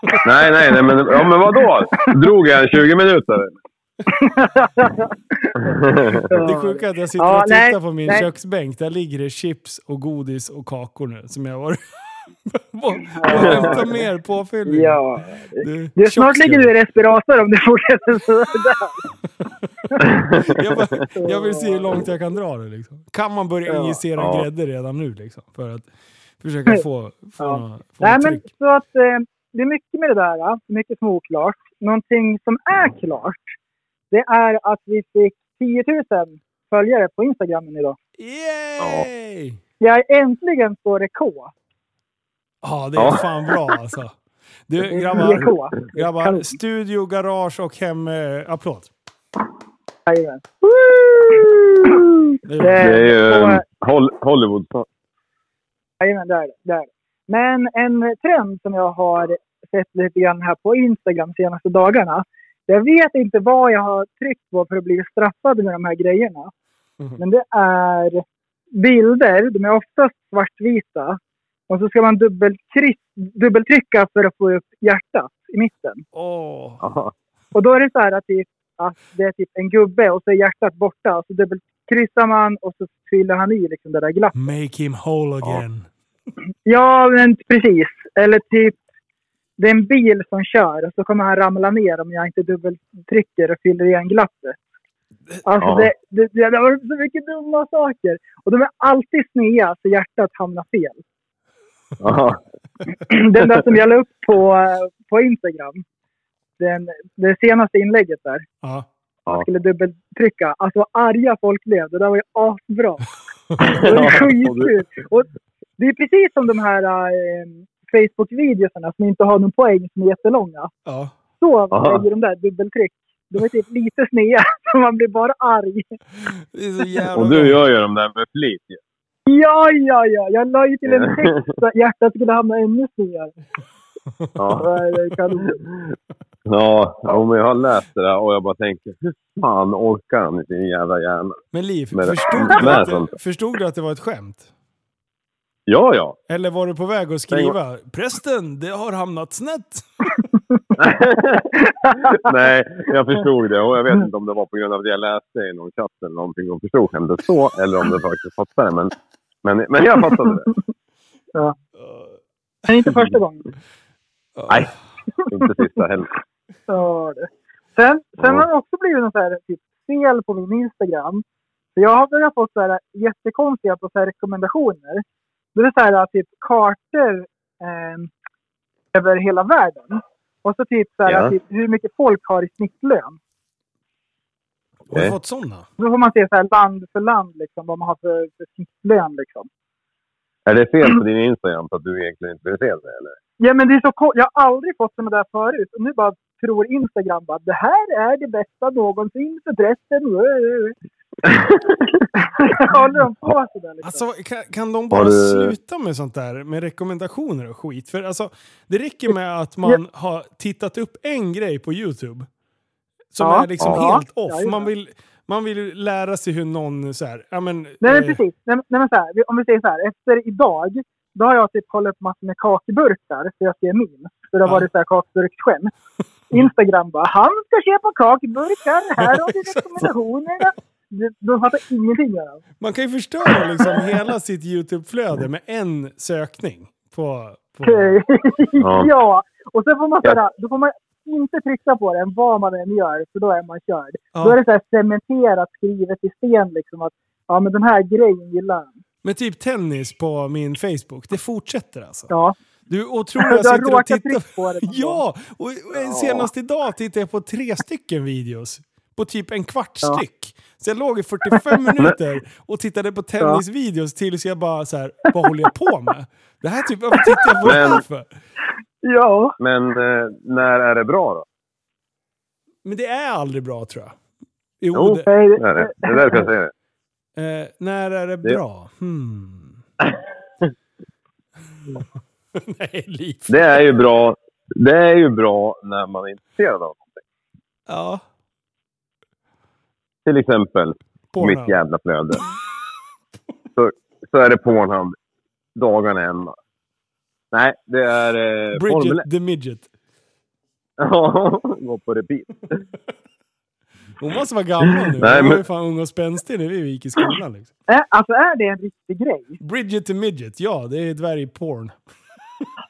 [SPEAKER 7] *laughs*
[SPEAKER 8] Nej, nej, nej, men, ja, men vadå? Drog jag en 20 minuter? *laughs*
[SPEAKER 6] Det sjuka är att jag sitter
[SPEAKER 7] Ja,
[SPEAKER 6] och tittar
[SPEAKER 7] nej,
[SPEAKER 6] på min
[SPEAKER 7] nej.
[SPEAKER 6] köksbänk. Där ligger det chips och godis och kakor nu. Som jag var... Jag hämtar mer påfyllning.
[SPEAKER 7] Ja.
[SPEAKER 6] Du,
[SPEAKER 7] Du, snart ligger du i respirator om du fortsätter sådär. *laughs*
[SPEAKER 6] jag, bara, jag vill se hur långt jag kan dra det. Liksom. Kan man börja
[SPEAKER 7] Ja.
[SPEAKER 6] injicera
[SPEAKER 8] Ja.
[SPEAKER 6] grädde redan nu? Liksom, för att försöka få, *laughs* få,
[SPEAKER 7] Ja.
[SPEAKER 6] några- få
[SPEAKER 7] Nej, men så att eh, det är mycket med det där. Mycket som är oklart. Någonting som är klart, det är att vi fick 10 000 följare på Instagram idag.
[SPEAKER 6] Yay!
[SPEAKER 7] Jag är äntligen på rekord.
[SPEAKER 6] Ja, det är
[SPEAKER 8] Ja.
[SPEAKER 6] fan bra alltså. Du *laughs* grabbar,
[SPEAKER 7] 10K.
[SPEAKER 6] grabbar studio, garage och hem... Eh, applåd.
[SPEAKER 7] Jajamän.
[SPEAKER 6] Det är
[SPEAKER 8] ju Hol- Hollywood.
[SPEAKER 7] Jajamän, det är det. Men en trend som jag har sett lite grann här på Instagram de senaste dagarna. Jag vet inte vad jag har tryckt på för att bli straffad med de här grejerna.
[SPEAKER 6] Mhm.
[SPEAKER 7] Men det är bilder, de är oftast svartvita. Och så ska man dubbeltrycka för att få upp hjärtat i mitten.
[SPEAKER 8] Aha.
[SPEAKER 7] Och då är det så här att, typ, att det är typ en gubbe och så är hjärtat borta. Och så dubbelkryssar man och så fyller han i liksom det där glappet.
[SPEAKER 6] Make him whole again.
[SPEAKER 7] Ja, men precis. Eller typ, det är en bil som kör och så kommer han ramla ner om jag inte dubbeltrycker och fyller igen glappet. Alltså
[SPEAKER 8] Ja.
[SPEAKER 7] det, det, det har varit så mycket dumma saker. Och de är alltid snea så hjärtat hamnar fel. *clears throat* Den där som jag la upp på, på Instagram. Den, det senaste inlägget där.
[SPEAKER 6] Ja.
[SPEAKER 7] Man skulle dubbeltrycka. Alltså vad arga folk blev. Det där var ju asbra. *laughs* Det var skitkul. Och det är precis som de här eh, Facebook-videosarna som inte har någon poäng som är jättelånga.
[SPEAKER 6] ja.
[SPEAKER 7] Så lägger de där dubbeltryck. De är typ lite snea, *laughs* så man blir bara arg.
[SPEAKER 6] Det är så jävla
[SPEAKER 8] Och du gör ju de där med flit.
[SPEAKER 7] Ja, ja, ja. Jag la ju till en text så att hjärtat skulle hamna ännu sneare.
[SPEAKER 8] Ja.
[SPEAKER 7] Ja, det.
[SPEAKER 8] Ja, men jag har läst det där och jag bara tänker, hur fan orkar han i sin jävla hjärna?
[SPEAKER 6] Men Liv, förstod, du att det, förstod du att det var ett skämt?
[SPEAKER 8] Ja, ja.
[SPEAKER 6] Eller var du på väg att skriva “Prästen, det har hamnat snett”? *laughs*
[SPEAKER 8] Nej, jag förstod det och jag vet inte om det var på grund av att jag läste i någon chatt eller någonting och förstod skämtet så eller om det faktiskt fattade men, men, men jag fattade det. *laughs*
[SPEAKER 7] Men inte första gången.
[SPEAKER 8] Nej, inte sista heller.
[SPEAKER 7] Ja, det. Sen, sen
[SPEAKER 8] Ja.
[SPEAKER 7] har det också blivit något så här, typ, fel på min Instagram. Så jag har börjat få så här, jättekonstiga på så här, rekommendationer. Det är så här, typ kartor. Eh, över hela världen. Och så typ, så här,
[SPEAKER 8] Ja.
[SPEAKER 7] typ hur mycket folk har i snittlön.
[SPEAKER 6] Har du
[SPEAKER 8] Okej.
[SPEAKER 6] fått sådana?
[SPEAKER 7] Då får man se så här land för land liksom, vad man har för, för snittlön. Liksom.
[SPEAKER 8] Är det fel på din Instagram för att du egentligen inte vill se det eller?
[SPEAKER 7] Ja, men det är så Jag har aldrig fått sådana där förut. Och nu bara tror Instagram bara det här är det bästa någonsin för pressen. *laughs* Håller de på sådär liksom?
[SPEAKER 6] Alltså, kan, kan de bara
[SPEAKER 8] du-
[SPEAKER 6] sluta med sånt där med rekommendationer och skit? För alltså, det räcker med att man har tittat upp en grej på YouTube. Som
[SPEAKER 7] Ja.
[SPEAKER 6] är liksom
[SPEAKER 8] Ja.
[SPEAKER 6] helt off. Man vill, man vill lära sig hur någon så här, ja men...
[SPEAKER 7] Nej, men
[SPEAKER 6] eh,
[SPEAKER 7] precis. Nej, men- nej, men så här, vi- om vi säger så här. Efter idag, då har jag typ kollat upp massor med kakburkar för jag skrev min. För det har
[SPEAKER 6] Ja.
[SPEAKER 7] varit så här kakburksskämt. *laughs* Instagram bara, han ska köpa kakburkar, här har du *laughs* rekommendationerna. De- De fattar ingenting av.
[SPEAKER 6] Man kan ju förstöra liksom hela sitt YouTube-flöde med en sökning. På, på... *laughs*
[SPEAKER 8] Ja.
[SPEAKER 7] och sen får man,
[SPEAKER 8] Ja.
[SPEAKER 7] såhär, då får man inte trycka på den vad man än gör, för då är man körd.
[SPEAKER 6] Ja.
[SPEAKER 7] Då är det så här cementerat, skrivet i sten liksom att ja, men den här grejen gillar han.
[SPEAKER 6] Med typ tennis på min Facebook. Det fortsätter alltså.
[SPEAKER 7] Ja.
[SPEAKER 6] Du, *laughs* och tror
[SPEAKER 7] Du
[SPEAKER 6] jag
[SPEAKER 7] har
[SPEAKER 6] sitter och
[SPEAKER 7] råkat
[SPEAKER 6] tittar...
[SPEAKER 7] trycka på det. *laughs*
[SPEAKER 6] Ja! Och och senast idag tittade jag på tre stycken videos. På typ en kvart
[SPEAKER 7] Ja.
[SPEAKER 6] styck. Så jag låg i 45 *laughs* minuter och tittade på tennisvideos tills jag bara så här, vad håller jag på med? Det här typ, varför tittar jag på det här
[SPEAKER 8] Men-
[SPEAKER 6] för?
[SPEAKER 7] Ja.
[SPEAKER 8] Men eh, när är det bra då?
[SPEAKER 6] Men det är aldrig bra tror jag. Jo,
[SPEAKER 8] Jo.
[SPEAKER 6] det,
[SPEAKER 7] Nej,
[SPEAKER 8] Det är det. Det är därför jag säger det.
[SPEAKER 6] eh, när är det
[SPEAKER 8] Det-
[SPEAKER 6] bra? Hmm. *laughs* Nej, liv.
[SPEAKER 8] Det är ju bra. Det är ju bra när man är intresserad av någonting.
[SPEAKER 6] Ja.
[SPEAKER 8] Till exempel
[SPEAKER 6] Pornhub.
[SPEAKER 8] mitt jävla flöde. Så, så är det Pornhub dagarna ända. Nej, det är eh, Formel 1.
[SPEAKER 6] Bridget the Midget. *laughs*
[SPEAKER 8] Ja, gå på repeat. *laughs*
[SPEAKER 6] Hon måste vara gammal nu.
[SPEAKER 8] Nej,
[SPEAKER 6] Hon var
[SPEAKER 8] men-
[SPEAKER 6] ju fan ung och spänstig när vi gick i skolan. Liksom.
[SPEAKER 7] Ä- Alltså är det en riktig grej?
[SPEAKER 6] Bridget the Midget, ja det är dvärgporn. *laughs*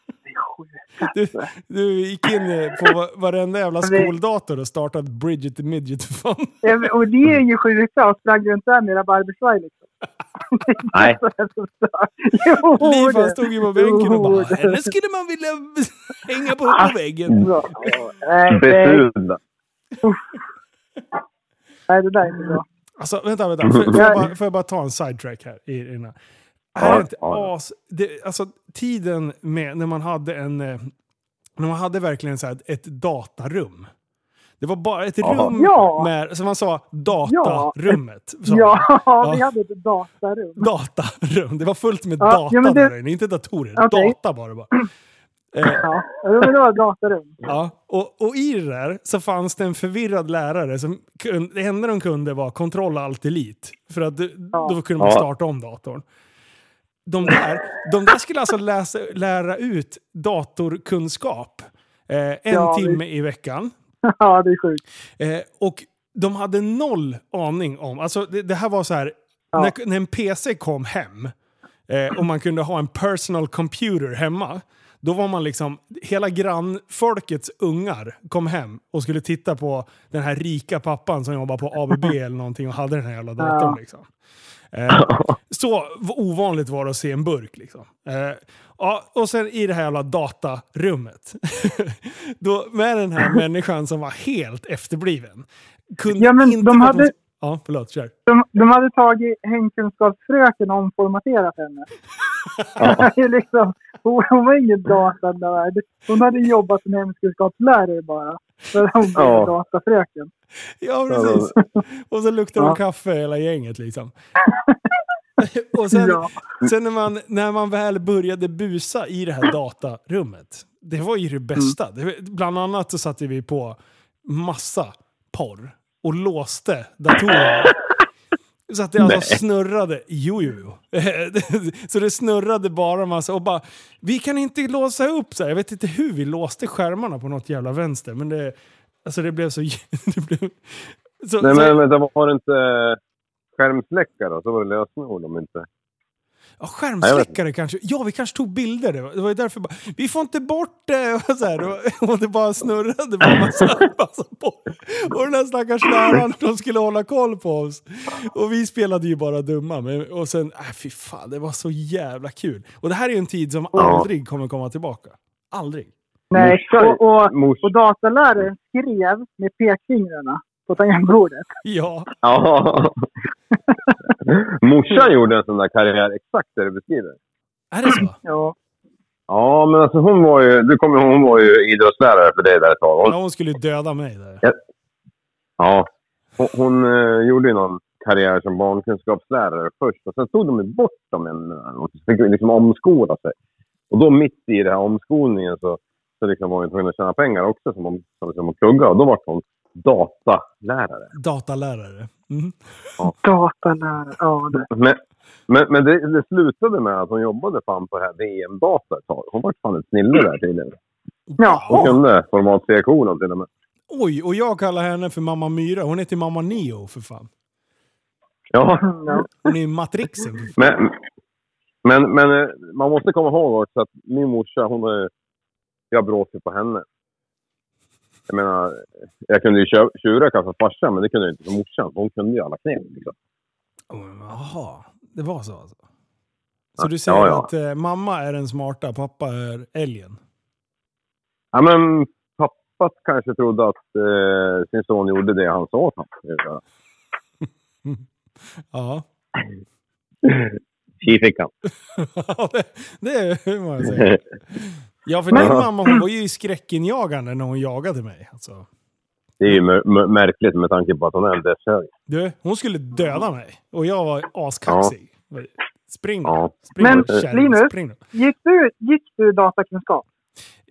[SPEAKER 7] Det är sjukt.
[SPEAKER 6] Du, du gick in på va- varenda jävla *laughs* skoldator och startade Bridget the Midget fan. *laughs*
[SPEAKER 7] Ja, Och det är ju sjukt och sprang runt där med rabarbersvaj liksom. *laughs*
[SPEAKER 8] Nej.
[SPEAKER 7] Jo,
[SPEAKER 6] Liv han stod ju på bänken och bara henne skulle man vilja hänga på på väggen.
[SPEAKER 7] Nej, nej,
[SPEAKER 8] Besudla.
[SPEAKER 7] nej, det där är inte bra.
[SPEAKER 6] Alltså vänta, vänta. Får, får, jag, bara, får jag bara ta en sidetrack här? I, i den här? Är det inte
[SPEAKER 8] ja.
[SPEAKER 6] as... Det, alltså tiden med när man hade en... eh, När man hade verkligen så här ett datarum. Det var bara ett
[SPEAKER 8] Ja.
[SPEAKER 6] rum
[SPEAKER 7] Ja.
[SPEAKER 6] med, som man sa, datarummet. *laughs* man.
[SPEAKER 7] Ja,
[SPEAKER 6] Ja.
[SPEAKER 7] vi hade ett datarum.
[SPEAKER 6] Datarum. Det var fullt med
[SPEAKER 7] Ja,
[SPEAKER 6] data
[SPEAKER 7] ja, det-
[SPEAKER 6] där inne, inte datorer.
[SPEAKER 7] Okej.
[SPEAKER 6] Data bara. *clears throat* bara. Eh,
[SPEAKER 7] Ja, men det var ett datarum.
[SPEAKER 6] ja. och, och i det där så fanns det en förvirrad lärare som det enda de kunde var kontroll alt delete. För att det- då kunde man
[SPEAKER 8] Ja.
[SPEAKER 6] starta om datorn. De där, de där skulle alltså läsa, lära ut datorkunskap eh, en
[SPEAKER 7] Ja,
[SPEAKER 6] timme i veckan. *laughs*
[SPEAKER 7] Ja, det är sjukt.
[SPEAKER 6] Eh, och de hade noll aning om, alltså det, det här var så här,
[SPEAKER 7] Ja.
[SPEAKER 6] när, när en PC kom hem eh, och man kunde ha en personal computer hemma. Då var man liksom, hela grannfolkets ungar kom hem och skulle titta på den här rika pappan som jobbade på ABB *laughs* eller någonting och hade den här jävla datorn.
[SPEAKER 7] Ja.
[SPEAKER 6] Liksom. Eh, *laughs* så ovanligt var det att se en burk. Liksom. Eh, ja, och sen i det här jävla datarummet. *laughs* Då, med den här människan som var helt efterbliven. Kunde
[SPEAKER 7] Ja, men
[SPEAKER 6] inte
[SPEAKER 7] de hade-
[SPEAKER 6] Ja, förlåt. Kör.
[SPEAKER 7] De, de hade tagit hemkunskapsfröken och omformaterat henne. *laughs* Liksom, hon, hon var ingen datanörd. Hon hade jobbat som hemkunskapslärare bara. För hon blev
[SPEAKER 8] Ja.
[SPEAKER 7] datafröken.
[SPEAKER 6] Ja, precis. Och så luktar de
[SPEAKER 7] Ja.
[SPEAKER 6] kaffe hela gänget liksom. *laughs* och sen,
[SPEAKER 7] Ja.
[SPEAKER 6] sen när, man, när man väl började busa i det här datarummet. Det var ju det bästa. Det, bland annat så satte vi på massa porr och låste datorerna. Så att det alltså snurrade. Jo, jo, jo. *laughs* så det snurrade bara massa och bara... Vi kan inte låsa upp så här. Jag vet inte hur vi låste skärmarna på något jävla vänster. Men det, alltså det blev så... *laughs* det blev, så,
[SPEAKER 8] Nej, men vänta, var det inte skärmsläckare? Så var det lösenord om inte.
[SPEAKER 6] Ja, skärmsläckare kanske. Ja, vi kanske tog bilder. Det var, ju därför bara, vi får inte bort *laughs* det. Och, så här, och, och det bara snurrade bara massa, *laughs* massa på. Och den där stackars läraren, de skulle hålla koll på oss. Och vi spelade ju bara dumma. Men, och sen, äh, fy fan, det var så jävla kul. Och det här är ju en tid som aldrig kommer komma tillbaka. Aldrig.
[SPEAKER 7] Nej, och, och, och dataläraren skrev med pekfingrarna på tangentbordet. *laughs*
[SPEAKER 6] Ja.
[SPEAKER 8] Ja. *laughs* Morsan gjorde en sån där karriär exakt det du beskriver.
[SPEAKER 6] Är det så? *clears throat*
[SPEAKER 7] Ja.
[SPEAKER 8] Ja, men alltså hon var ju... Du kommer ihåg, hon var ju idrottslärare för dig där ett tag. Hon,
[SPEAKER 6] Ja, hon skulle döda mig där.
[SPEAKER 8] Ja. Hon, hon eh, gjorde ju någon karriär som barnkunskapslärare först och sen tog de ju bort dem en och fick liksom omskola sig. Och då mitt i den här omskolningen så, så liksom var hon tvungen att tjäna pengar också som hon, som, som hon pluggade och då var hon datalärare.
[SPEAKER 6] Datalärare. Mm.
[SPEAKER 7] Datalärare, ja det.
[SPEAKER 8] Men, men, men det, det slutade med att hon jobbade fan på det här VM-data ett tag. Hon var fan ett snille där tydligen. Hon
[SPEAKER 7] Jaha.
[SPEAKER 8] kunde format C-kolon till och med.
[SPEAKER 6] Oj, och jag kallar henne för mamma Myra. Hon heter mamma Neo för fan.
[SPEAKER 8] Ja,
[SPEAKER 7] Ja.
[SPEAKER 6] Hon är ju Matrixen.
[SPEAKER 8] men, men, men eh, man måste komma ihåg också att min morsa, hon är... Jag bråkade på henne. Jag menar, jag kunde ju tjurröka för farsan, men det kunde jag inte för morsan. Hon kunde ju alla knep. Liksom.
[SPEAKER 6] Jaha, det var så alltså. Så du säger
[SPEAKER 8] Ja, ja.
[SPEAKER 6] att eh, mamma är den smarta, pappa är älgen?
[SPEAKER 8] Ja, men pappa kanske trodde att eh, sin son gjorde det han sa åt honom. *laughs*
[SPEAKER 6] Ja.
[SPEAKER 8] Tji fick han. *laughs*
[SPEAKER 6] Det, det är vad jag säger. *laughs* Ja, för din mamma hon var ju skräckinjagande när hon jagade mig. Alltså.
[SPEAKER 8] Det är ju mär- mär- märkligt med tanke på att hon är en dödshög.
[SPEAKER 6] Du, hon skulle döda mig. Och jag var askaxig. Spring då.
[SPEAKER 8] Ja.
[SPEAKER 6] Spring
[SPEAKER 7] Men,
[SPEAKER 6] kärring.
[SPEAKER 7] Linus?
[SPEAKER 6] Spring.
[SPEAKER 7] Gick du, gick du datakunskap?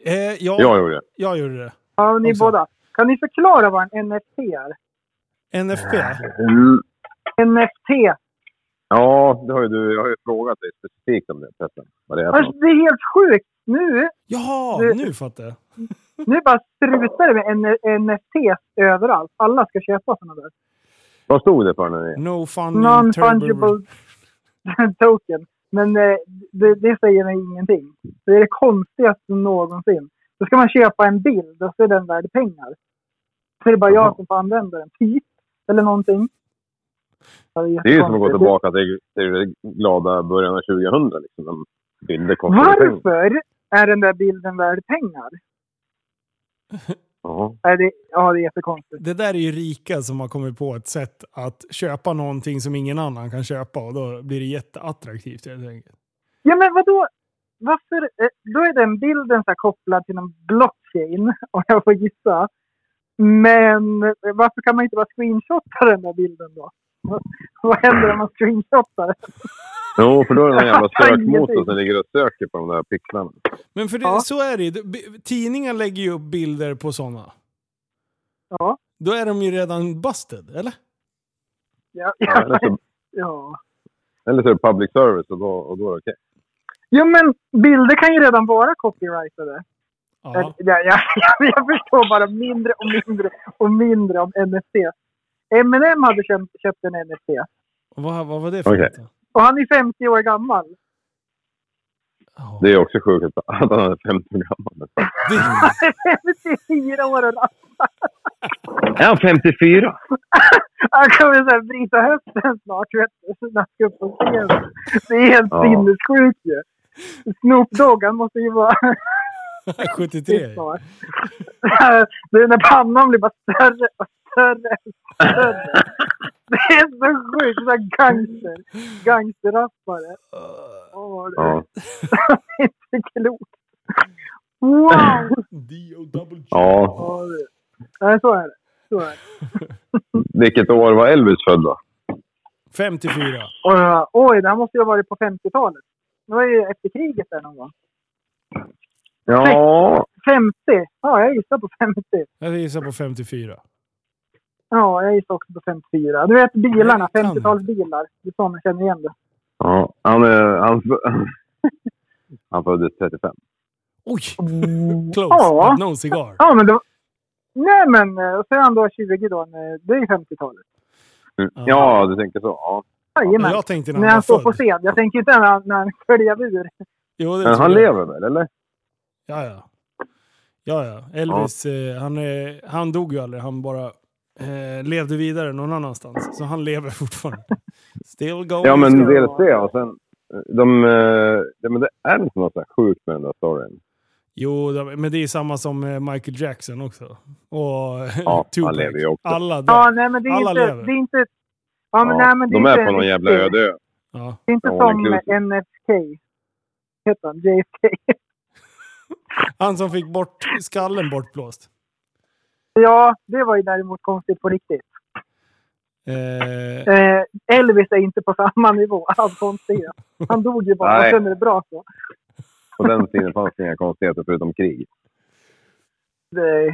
[SPEAKER 6] Eh, ja,
[SPEAKER 8] Jag gjorde det.
[SPEAKER 6] jag gjorde det.
[SPEAKER 7] Ja, ni
[SPEAKER 6] Också.
[SPEAKER 7] båda. Kan ni förklara vad en NFT är?
[SPEAKER 6] NFP?
[SPEAKER 8] Mm.
[SPEAKER 7] NFT.
[SPEAKER 8] Ja, det har ju du. Jag har ju frågat dig specifikt om det. Vad det är
[SPEAKER 7] Alltså, det är helt sjukt. Nu,
[SPEAKER 6] Jaha,
[SPEAKER 7] Du-
[SPEAKER 6] nu fattar jag.
[SPEAKER 7] nu bara sprutar det med NFT överallt. Alla ska köpa sådana där.
[SPEAKER 8] Vad stod det för ni...
[SPEAKER 6] No
[SPEAKER 7] Non-fungible *laughs* token. Men eh, det, det säger mig ingenting. Det är det konstigaste någonsin. Då ska man köpa en bild och så är den värd pengar. Så är det bara jag som får använda den. Typ. Eller någonting.
[SPEAKER 8] Det är ju som att gå tillbaka till, till det glada början av 2000. Liksom, bilder kostade pengar.
[SPEAKER 7] Är den där bilden värd pengar? *laughs*
[SPEAKER 8] Ja.
[SPEAKER 7] Är det, ja, det är jättekonstigt.
[SPEAKER 6] Det där är ju rika som har kommit på ett sätt att köpa någonting som ingen annan kan köpa och då blir det jätteattraktivt helt enkelt.
[SPEAKER 7] Ja, men vadå? Varför? eh, Då är den bilden så här kopplad till någon blockchain, *laughs* om jag får gissa. Men eh, varför kan man inte bara screenshotta den där bilden då? Vad- *laughs* Vad händer om man screenshotar den?
[SPEAKER 8] Jo, för då är det någon jävla *laughs*
[SPEAKER 7] Jag
[SPEAKER 8] sökmotor som ligger och söker på de där pixlarna.
[SPEAKER 6] Men för det,
[SPEAKER 7] Ja.
[SPEAKER 6] så är det ju. Tidningar lägger ju upp bilder på sådana.
[SPEAKER 7] Ja,
[SPEAKER 6] Då är de ju redan busted, eller?
[SPEAKER 7] ja,
[SPEAKER 8] Ja, eller, så, *laughs*
[SPEAKER 7] ja.
[SPEAKER 8] eller så är det public service och då, och då är det okej.
[SPEAKER 7] Jo, men bilder kan ju redan vara copyrightade.
[SPEAKER 6] Ja.
[SPEAKER 7] Ja. Ja, ja, jag förstår bara mindre och mindre och mindre om NFT. Eminem hade köpt, köpt en NFT.
[SPEAKER 6] Vad, vad var det för
[SPEAKER 8] Okej.
[SPEAKER 6] något?
[SPEAKER 7] Och han är 50 år gammal.
[SPEAKER 8] Det är också sjukt att han är 15 år gammal.
[SPEAKER 6] Det,
[SPEAKER 7] 54 år och
[SPEAKER 8] Är han 54?
[SPEAKER 7] Han kommer så här bryta höften snart, vet du. Så när han ska upp på scenen. Det är helt
[SPEAKER 8] Ja.
[SPEAKER 7] sinnessjukt ju. Snoop Dogg, han måste ju vara *laughs*
[SPEAKER 6] 73.
[SPEAKER 7] snart. Det är *laughs* när pannan blir bara större och större och större. *laughs* Det är så sjukt. Så här gangster. Gangsterrappare. Åh, det
[SPEAKER 8] Ja.
[SPEAKER 7] är inte klokt. Wow!
[SPEAKER 6] D-O-double-G.
[SPEAKER 7] ja. Det- Nej, så är det. Så är det.
[SPEAKER 8] Vilket år var Elvis född då?
[SPEAKER 6] 54.
[SPEAKER 7] Oj, Oj, det här måste ju ha varit på 50-talet. Det var ju efter kriget där någon gång.
[SPEAKER 8] Ja,
[SPEAKER 7] 50? Ja, jag gissar på 50.
[SPEAKER 6] Jag gissar på 54.
[SPEAKER 7] Ja, jag gissar också på 54. Du vet bilarna,
[SPEAKER 6] Nej, det kan
[SPEAKER 7] 50-talsbilar. Det är så man känner igen det.
[SPEAKER 8] ja. Han, är, han, *laughs* han föddes 35.
[SPEAKER 6] Oj!
[SPEAKER 7] Mm.
[SPEAKER 6] Close,
[SPEAKER 7] Ja.
[SPEAKER 6] but no cigar.
[SPEAKER 7] Ja, men då... Nej, men eh, och så är han då 20 då. när- Det är 50-talet.
[SPEAKER 8] Mm.
[SPEAKER 6] Ja.
[SPEAKER 8] Du tänker så. Ja.
[SPEAKER 7] Jajamän.
[SPEAKER 6] Jag tänkte när
[SPEAKER 7] När
[SPEAKER 6] han
[SPEAKER 7] han
[SPEAKER 6] var
[SPEAKER 7] står på scen. Jag tänker inte när han, när han *laughs* sköljer ur.
[SPEAKER 6] Jo, det
[SPEAKER 8] Men han
[SPEAKER 6] jag.
[SPEAKER 8] lever väl, eller?
[SPEAKER 6] Ja, ja. Ja, ja. Elvis, eh, han, är, han dog ju aldrig. Han bara eh, levde vidare någon annanstans. Så han lever fortfarande. *laughs* Still going
[SPEAKER 8] Ja, men dels det och sen... De, eh, ja, men det är inte något så här sjukt med den där storyn.
[SPEAKER 6] Jo, de- men det är samma som eh, Michael Jackson också. Och *laughs*
[SPEAKER 8] Ja,
[SPEAKER 6] Tupac.
[SPEAKER 8] lever ju också.
[SPEAKER 6] Alla där.
[SPEAKER 7] Ja, nej men det är
[SPEAKER 6] Alla
[SPEAKER 7] inte...
[SPEAKER 6] lever.
[SPEAKER 7] Det är inte ja, men,
[SPEAKER 8] Ja,
[SPEAKER 7] nej, men det
[SPEAKER 8] de är
[SPEAKER 7] inte
[SPEAKER 8] på någon jävla öde ö.
[SPEAKER 6] Ja.
[SPEAKER 7] Det är inte som. NFK. Heter han? JFK.
[SPEAKER 6] Han som fick bort skallen bortblåst.
[SPEAKER 7] ja, det var ju däremot konstigt på riktigt.
[SPEAKER 6] Eh,
[SPEAKER 7] Eh, Elvis är inte på samma nivå av konstighet. Han dog ju bara och
[SPEAKER 8] Nej.
[SPEAKER 7] sen är det bra så.
[SPEAKER 8] På den tiden fanns det inga konstigheter förutom krig.
[SPEAKER 7] Det,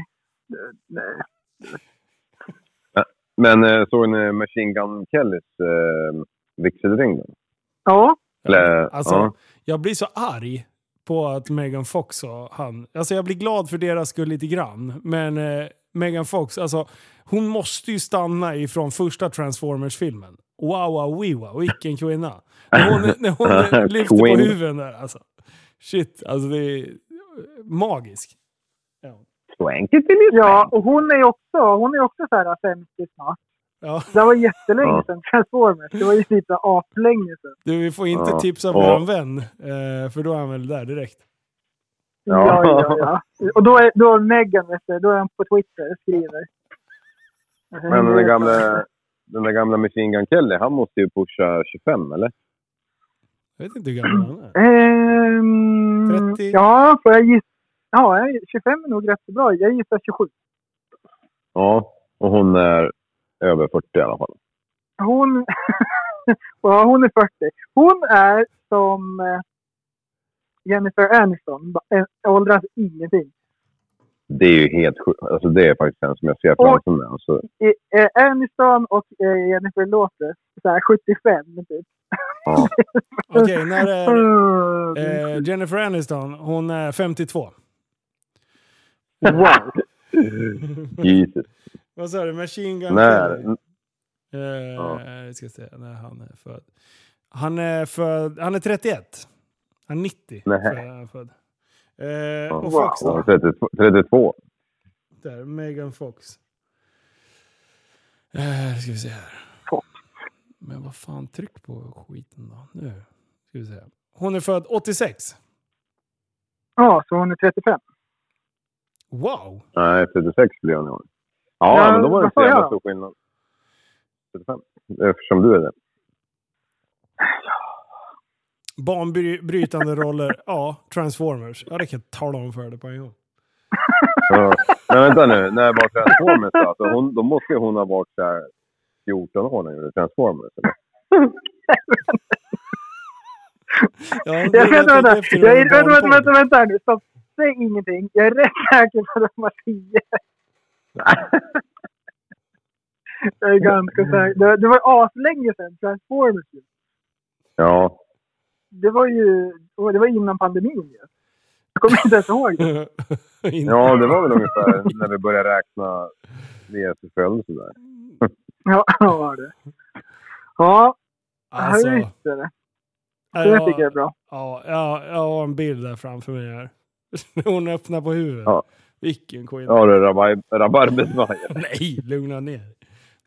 [SPEAKER 7] nej.
[SPEAKER 8] Men eh, såg ni Machine Gun Kellys eh, vigselring?
[SPEAKER 7] Ja,
[SPEAKER 8] Eller,
[SPEAKER 6] alltså,
[SPEAKER 8] ja.
[SPEAKER 6] jag blir så arg på att Megan Fox och han... Alltså jag blir glad för deras skull lite grann. Men eh, Megan Fox, alltså hon måste ju stanna ifrån första Transformers-filmen. Wow, wow, wee, wow, vilken kvinna. När hon, när hon *laughs* lyfter på huvudet där alltså. Shit, alltså det är magisk. Ja.
[SPEAKER 8] Swanky till lite.
[SPEAKER 7] ja, och hon är ju också, hon är också så här 50 snart.
[SPEAKER 6] Ja.
[SPEAKER 7] Det var jättelänge sedan Transformers. Det var ju typ aplänge sedan.
[SPEAKER 6] Du, vi får inte
[SPEAKER 8] Ja.
[SPEAKER 6] tipsa
[SPEAKER 8] Ja.
[SPEAKER 6] våran vän, eh, för då är han väl där direkt.
[SPEAKER 7] Ja,
[SPEAKER 8] Ja.
[SPEAKER 7] ja, ja. Och då är, då är Megan, vet du, då är han på Twitter och skriver.
[SPEAKER 8] Men den där gamla, den där gamla Machine Gun Kelly, han måste ju pusha 25 eller?
[SPEAKER 6] Jag vet inte hur gammal han är.
[SPEAKER 7] Ehm,
[SPEAKER 6] 30?
[SPEAKER 7] Ja, får jag gissa? Ja, jag- 25 är nog rätt bra. Jag gissar 27.
[SPEAKER 8] Ja, och hon är över 40 i alla fall.
[SPEAKER 7] Hon, *laughs* ja, hon är 40. Hon är som eh, Jennifer Aniston. Eh, Åldras ingenting.
[SPEAKER 8] Det är ju helt sjukt. Alltså det är faktiskt den som jag ser framför mig. Alltså,
[SPEAKER 7] eh, Aniston och eh, Jennifer låter så här 75 typ.
[SPEAKER 8] ja. *laughs*
[SPEAKER 6] Okej, när är eh, Jennifer Aniston? Hon är 52.
[SPEAKER 7] Wow. *laughs*
[SPEAKER 8] Jesus.
[SPEAKER 6] Vad sa du? Machine Gun
[SPEAKER 8] När?
[SPEAKER 6] Kelly? Eh,
[SPEAKER 8] Ja.
[SPEAKER 6] Jag ska se när han är född. Han är, född, han är 31. Han är 90.
[SPEAKER 8] Nej.
[SPEAKER 6] Född, han är född. Eh, och
[SPEAKER 7] Wow.
[SPEAKER 6] Fox
[SPEAKER 8] Ja,
[SPEAKER 6] då?
[SPEAKER 8] 32. 32.
[SPEAKER 6] Där, Megan Fox. Eh, ska vi se här.
[SPEAKER 7] Fox.
[SPEAKER 6] Men vad fan, tryck på skiten då. Nu ska vi se. Hon är född 86.
[SPEAKER 7] Ja, så hon är 35.
[SPEAKER 6] Wow!
[SPEAKER 8] Nej, 36 blir hon i år. Ja,
[SPEAKER 7] Ja,
[SPEAKER 8] men då var det inte så jävla stor skillnad. 35. Eftersom du är det.
[SPEAKER 6] Banbrytande roller. Ja, Transformers. Ja, det kan jag tala om för dig på en gång.
[SPEAKER 8] Ja. Men vänta nu, när var Transformers då? Alltså hon, då måste ju hon ha varit här 14 år när hon gjorde Transformers. Eller?
[SPEAKER 6] Ja,
[SPEAKER 7] Jag,
[SPEAKER 6] det
[SPEAKER 7] vänta,
[SPEAKER 6] tänkte
[SPEAKER 7] vänta, vänta, vänta, vänta, vänta nu. Stopp. Säg ingenting. Jag är rätt säker på att de var 10. *laughs* jag är ganska säker. Det, det var aslänge sedan Transformers. ju.
[SPEAKER 8] Ja.
[SPEAKER 7] Det var ju det var innan pandemin ju. Jag kommer inte ens ihåg det. *laughs*
[SPEAKER 8] Ja, det var väl ungefär när vi började räkna Jesus födelse där.
[SPEAKER 7] Ja, det var det. Ja,
[SPEAKER 6] Alltså,
[SPEAKER 7] jag visste det. Det tycker jag är bra.
[SPEAKER 6] Ja, ja, jag har en bild där framför mig här. *laughs* Hon öppnar på huvudet.
[SPEAKER 8] Ja.
[SPEAKER 6] Vilken skit.
[SPEAKER 8] Ja, det är rabar- rabarbersvaj. *laughs*
[SPEAKER 6] Nej, lugna ner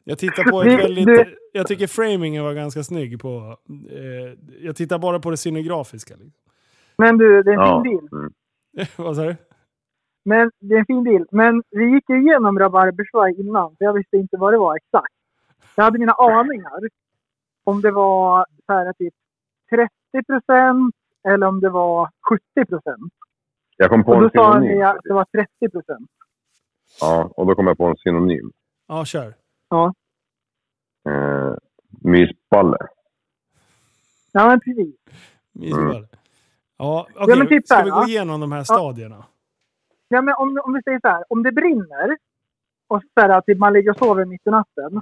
[SPEAKER 6] Jag tittar på ett väldigt... Jag tycker framingen var ganska snygg på... Eh, jag tittar bara på det scenografiska. Liksom.
[SPEAKER 7] Men du, det är en
[SPEAKER 8] Ja.
[SPEAKER 7] fin bild.
[SPEAKER 8] Mm. *laughs*
[SPEAKER 6] Vad sa du?
[SPEAKER 7] Men det är en fin bild. Men vi gick ju igenom rabarbersvaj innan, så jag visste inte vad det var exakt. Jag hade mina aningar. Om det var så här typ 30 procent eller om det var 70 procent.
[SPEAKER 8] Jag kom på
[SPEAKER 7] Och då
[SPEAKER 8] en
[SPEAKER 7] sa
[SPEAKER 8] synonym.
[SPEAKER 7] ni att det var 30 procent.
[SPEAKER 8] Ja, och då kom jag på en synonym.
[SPEAKER 6] Ja, kör.
[SPEAKER 8] Eh, mysballe.
[SPEAKER 7] Ja, men precis.
[SPEAKER 6] Mysball. Ja, okej.
[SPEAKER 7] men typ
[SPEAKER 6] ska vi gå
[SPEAKER 7] ja.
[SPEAKER 6] igenom de här stadierna?
[SPEAKER 7] Ja, men om, om vi säger så här. Om det brinner och så här, typ man ligger och sover mitt i natten. *laughs*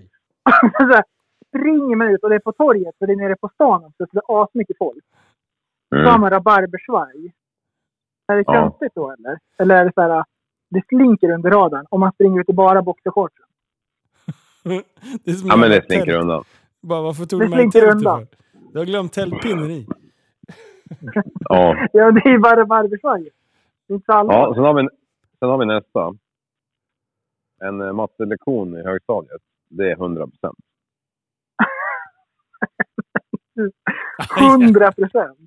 [SPEAKER 7] så här, springer man ut och det är på torget och det är nere på stan också, så det är asmycket folk. Så har
[SPEAKER 8] Mm.
[SPEAKER 7] man rabarbersvaj. Är det
[SPEAKER 8] Ja.
[SPEAKER 7] konstigt då eller? Eller är det så här, det slinker under radarn om man springer ut i bara boxershortsen? *laughs*
[SPEAKER 6] det är som
[SPEAKER 8] Ja, men det slinker
[SPEAKER 6] tält.
[SPEAKER 8] undan.
[SPEAKER 6] Bara, varför tog
[SPEAKER 7] Det
[SPEAKER 6] du med en
[SPEAKER 7] slinker undan.
[SPEAKER 6] för? Du har glömt tältpinnen i. *laughs*
[SPEAKER 8] Ja.
[SPEAKER 7] Ja, det är ju bara är inte så
[SPEAKER 8] ja, sen har vi, sen har vi nästa. En eh, mattelektion i högstadiet. Det är 100 procent. *laughs*
[SPEAKER 7] 100 procent.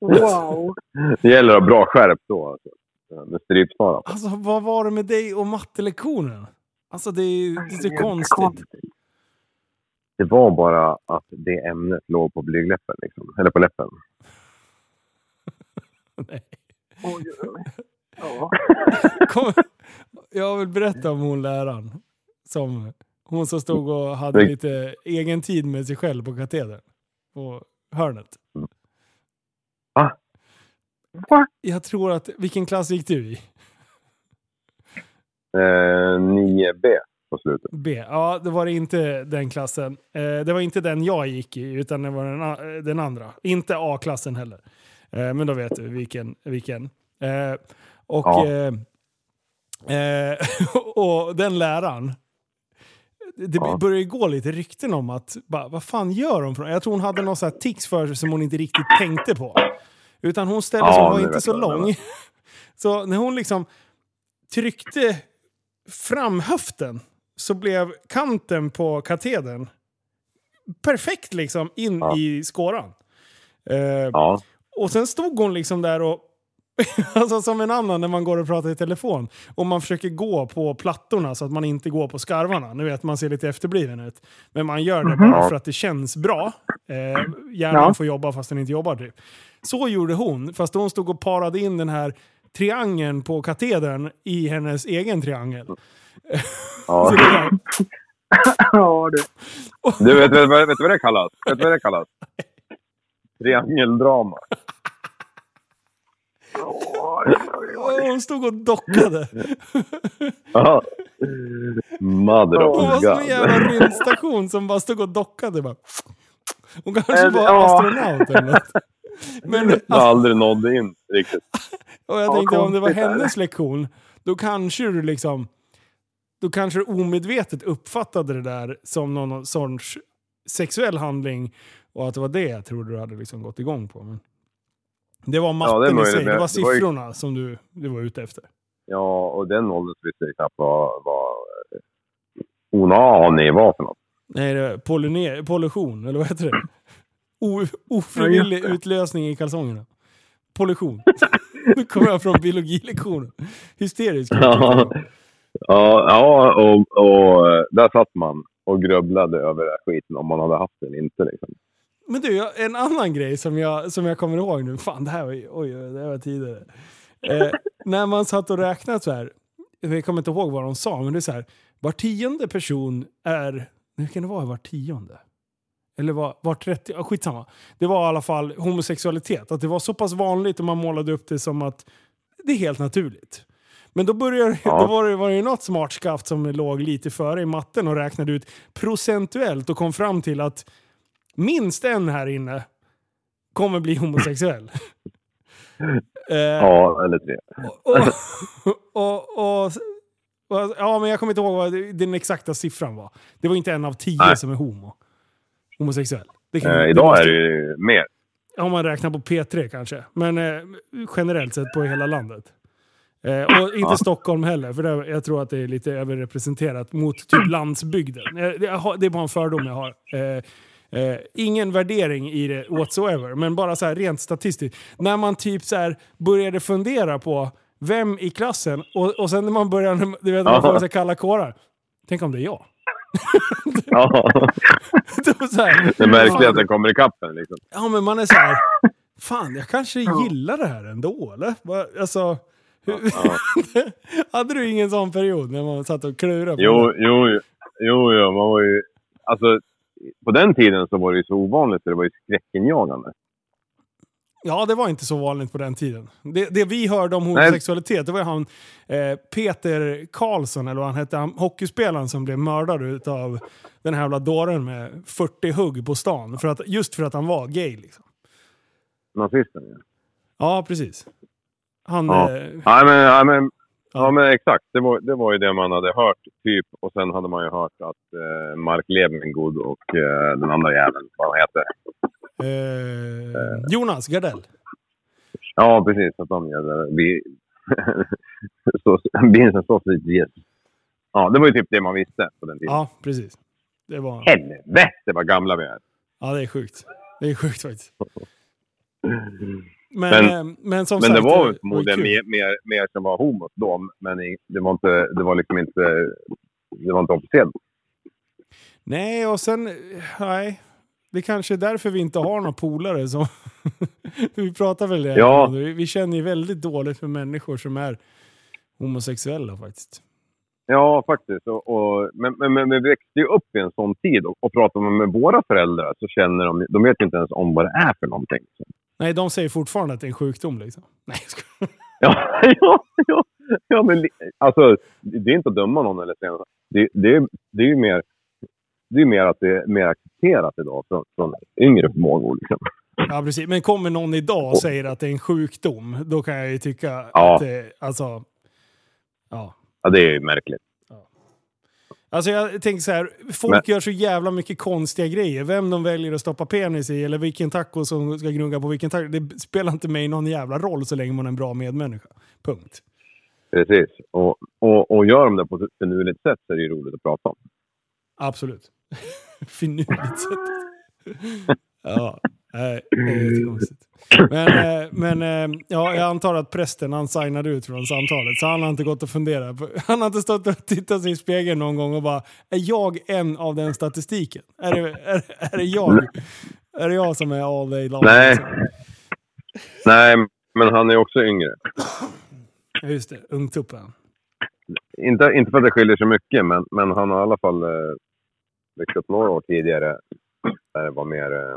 [SPEAKER 7] Wow.
[SPEAKER 8] Det gäller att ha bra skärp då. Alltså. med strypsparan.
[SPEAKER 6] Alltså vad var det med dig och mattelektionen? Alltså det är, det är så konstigt.
[SPEAKER 8] Det var bara att det ämnet låg på blygdläppen, liksom. eller på läppen. *laughs*
[SPEAKER 6] Nej.
[SPEAKER 7] Oj, oj. Ja. *laughs*
[SPEAKER 6] Kom, jag vill berätta om hon läraren. Som, hon som stod och hade lite egen tid med sig själv på katedern. På hörnet.
[SPEAKER 8] Va?
[SPEAKER 7] Va?
[SPEAKER 6] Jag tror att, vilken klass gick du i?
[SPEAKER 8] Eh, 9B på slutet.
[SPEAKER 6] B. Ja, det var inte den klassen. Eh, det var inte den jag gick i, utan det var den, den andra. Inte A-klassen heller. Eh, men då vet du vilken. vilken. Eh, och,
[SPEAKER 8] Ja.
[SPEAKER 6] eh, eh, *laughs* och den läraren, det
[SPEAKER 8] Ja.
[SPEAKER 6] började gå lite rykten om att, bara, vad fan gör hon? Jag tror hon hade någon sån tics för sig som hon inte riktigt tänkte på. Utan hon ställde sig,
[SPEAKER 8] Ja,
[SPEAKER 6] hon var inte så
[SPEAKER 8] jag
[SPEAKER 6] lång. *laughs* Så när hon liksom tryckte fram höften så blev kanten på katedern perfekt liksom in
[SPEAKER 8] Ja.
[SPEAKER 6] i skåran. Eh,
[SPEAKER 8] Ja.
[SPEAKER 6] och sen stod hon liksom där och *laughs* Alltså som en annan när man går och pratar i telefon. Och man försöker gå på plattorna så att man inte går på skarvarna. Nu vet man ser lite efterbliven ut. Men man gör det bara
[SPEAKER 8] Ja.
[SPEAKER 6] för att det känns bra. Eh, hjärnan
[SPEAKER 7] Ja.
[SPEAKER 6] får jobba fast den inte jobbar typ. Så gjorde hon, fast hon stod och parade in den här triangeln på katedern i hennes egen triangel.
[SPEAKER 8] ja. *laughs* *laughs*
[SPEAKER 7] Ja, du.
[SPEAKER 8] Du, vet, vet, vet, vet vad det kallas? Vet du vad det kallas? Triangeldrama.
[SPEAKER 7] Oj, oj, oj.
[SPEAKER 6] och hon stod och dockade.
[SPEAKER 8] Ja. Mother
[SPEAKER 6] Hon var
[SPEAKER 8] of
[SPEAKER 6] som en jävla rymdstation som bara stod och dockade. Bara. Hon kanske var
[SPEAKER 7] ja.
[SPEAKER 6] astronaut eller något. Men *laughs*
[SPEAKER 8] Jag
[SPEAKER 6] alltså,
[SPEAKER 8] aldrig nådde in riktigt.
[SPEAKER 6] och jag
[SPEAKER 7] Ja,
[SPEAKER 6] tänkte om det var hennes lektion, då kanske du liksom... Då kanske du omedvetet uppfattade det där som någon sorts sexuell handling och att det var det jag trodde du hade liksom gått igång på. Men det var matten
[SPEAKER 8] det är
[SPEAKER 6] i sig, det var
[SPEAKER 8] det var ju-
[SPEAKER 6] siffrorna som du, du var ute efter.
[SPEAKER 8] Ja, och den åldern visste jag knappt vad, vad eh, onani var för något.
[SPEAKER 6] Nej, det är pollution, eller vad heter det? *laughs* O, ofrivillig utlösning i kalsongerna. Pollution. *laughs* Nu kommer jag från biologilektionen. Hysterisk.
[SPEAKER 8] Ja, ja, ja och, och eh, där satt man och grubblade över den här skiten om man hade haft den inte. Liksom.
[SPEAKER 6] Men du, en annan grej som jag, som jag kommer ihåg nu. Fan, det här var, oj, det här var tidigare. Eh, när man satt och räknade så här. Jag kommer inte ihåg vad de sa, men det är så här. Var tionde person är... Nu kan det vara var tionde? Eller var, var 30? Ja, skitsamma. Det var i alla fall homosexualitet. Att det var så pass vanligt och man målade upp det som att det är helt naturligt. Men då, började,
[SPEAKER 8] Ja.
[SPEAKER 6] då var det, var det något smartskaft som låg lite före i matten och räknade ut procentuellt och kom fram till att minst en här inne kommer bli homosexuell. *laughs* eh,
[SPEAKER 8] Ja, eller tre. *laughs*
[SPEAKER 6] och, och, ja, men jag kommer inte ihåg vad den exakta siffran var. Det var inte en av tio
[SPEAKER 8] Nej.
[SPEAKER 6] som är homo. Homosexuell. Det
[SPEAKER 8] Eh,
[SPEAKER 6] det
[SPEAKER 8] idag
[SPEAKER 6] måste-
[SPEAKER 8] är det ju mer.
[SPEAKER 6] Om man räknar på P3 kanske. Men eh, generellt sett på hela landet. Eh, och inte
[SPEAKER 8] Ja.
[SPEAKER 6] Stockholm heller, för det, jag tror att det är lite överrepresenterat mot typ *clears throat* landsbygden. Eh, det, det är bara en fördom jag har. Eh, eh, ingen värdering i det whatsoever, men bara så här rent statistiskt. När man typ så här började fundera på vem i klassen, och, och sen när man började, du vet, man får här kalla kårar. Tänk om det är jag? *laughs*
[SPEAKER 8] Ja, *laughs*
[SPEAKER 6] så här,
[SPEAKER 8] det den kommer ikapp en. Liksom.
[SPEAKER 6] Ja, men man är så här. *laughs* Fan, jag kanske gillar det här ändå, eller? Alltså, hur, hade du ingen sån period när man satt och klurade på
[SPEAKER 8] Jo,
[SPEAKER 6] det?
[SPEAKER 8] jo, jo, jo, jo, man var ju... Alltså, på den tiden så var det ju så ovanligt så det var ju skräckinjagande.
[SPEAKER 6] Ja, det var inte så vanligt på den tiden. Det, det vi hörde om homosexualitet, det var ju han eh, Peter Karlsson, eller vad han hette, han, hockeyspelaren som blev mördad av den här jävla dåren med 40 hugg på stan. För att, just för att han var gay liksom.
[SPEAKER 8] Nazisten ja.
[SPEAKER 6] Ja, precis. Han...
[SPEAKER 8] Ja.
[SPEAKER 6] Eh,
[SPEAKER 8] Nej, men, ja, men,
[SPEAKER 6] Ja.
[SPEAKER 8] men exakt. Det var, det var ju det man hade hört, typ. Och sen hade man ju hört att eh, Mark Levengood och eh, den andra jäveln, vad han heter.
[SPEAKER 6] eh, Jonas Gardell.
[SPEAKER 8] Ja, precis. Att de gör *laughs* så, Beans and sausage, yes. Ja, det var ju typ det man visste på den tiden.
[SPEAKER 6] Ja, precis. Det var...
[SPEAKER 8] Helvete vad gamla vi är.
[SPEAKER 6] Ja, det är sjukt. Det är sjukt faktiskt. *laughs* Men,
[SPEAKER 8] Men-
[SPEAKER 6] eh, men som
[SPEAKER 8] Men
[SPEAKER 6] sagt,
[SPEAKER 8] det var väl förmodligen mer, mer, mer som var homos då. Men det var, inte, det var liksom inte, det var inte officiellt.
[SPEAKER 6] Nej, och sen... Nej. Det kanske är därför vi inte har några polare som... *laughs* vi pratar väl det.
[SPEAKER 8] Ja.
[SPEAKER 6] Vi, vi känner ju väldigt dåligt för människor som är homosexuella faktiskt.
[SPEAKER 8] Ja, faktiskt. Och, och, men, men, men vi växte ju upp i en sån tid och, och pratar man med våra föräldrar så känner de, de vet inte ens om vad det är för någonting.
[SPEAKER 6] Nej, de säger fortfarande att det är en sjukdom liksom. Nej, jag skojar. *laughs*
[SPEAKER 8] Ja, ja, ja, ja men alltså, det är inte att döma någon eller något. det, det, det är ju mer, det är mer att det är mer accepterat idag från, från yngre förmågor. Liksom.
[SPEAKER 6] Ja, precis. Men kommer någon idag och säger att det är en sjukdom, då kan jag ju tycka
[SPEAKER 8] Ja.
[SPEAKER 6] att det... Alltså... Ja.
[SPEAKER 8] Ja, det är ju märkligt.
[SPEAKER 6] Alltså jag tänker så här, folk
[SPEAKER 8] Men-
[SPEAKER 6] gör så jävla mycket konstiga grejer. Vem de väljer att stoppa penis i eller vilken taco som ska gnugga på vilken taco. Det spelar inte mig någon jävla roll så länge man är en bra medmänniska. Punkt.
[SPEAKER 8] Precis. Och, och, och gör de det på ett finurligt sätt så är det ju roligt att prata om.
[SPEAKER 6] Absolut. *laughs* Finurligt sätt. *laughs* ja, nej, det är jättekonstigt. Men, eh, men eh, ja, jag antar att prästen han signade ut från samtalet. Så han har inte gått och funderat. på- *laughs* Han har inte stått och tittat sig i spegeln någon gång och bara Är jag en av den statistiken? Är det, är, är det jag? Är det jag som är all day long?
[SPEAKER 8] Nej. Nej, men han är också yngre.
[SPEAKER 6] Ja, just det. Ungtuppen.
[SPEAKER 8] Inte, inte för att det skiljer så mycket, men, men han har i alla fall eh, växt upp några år tidigare. Där det var mer... Eh,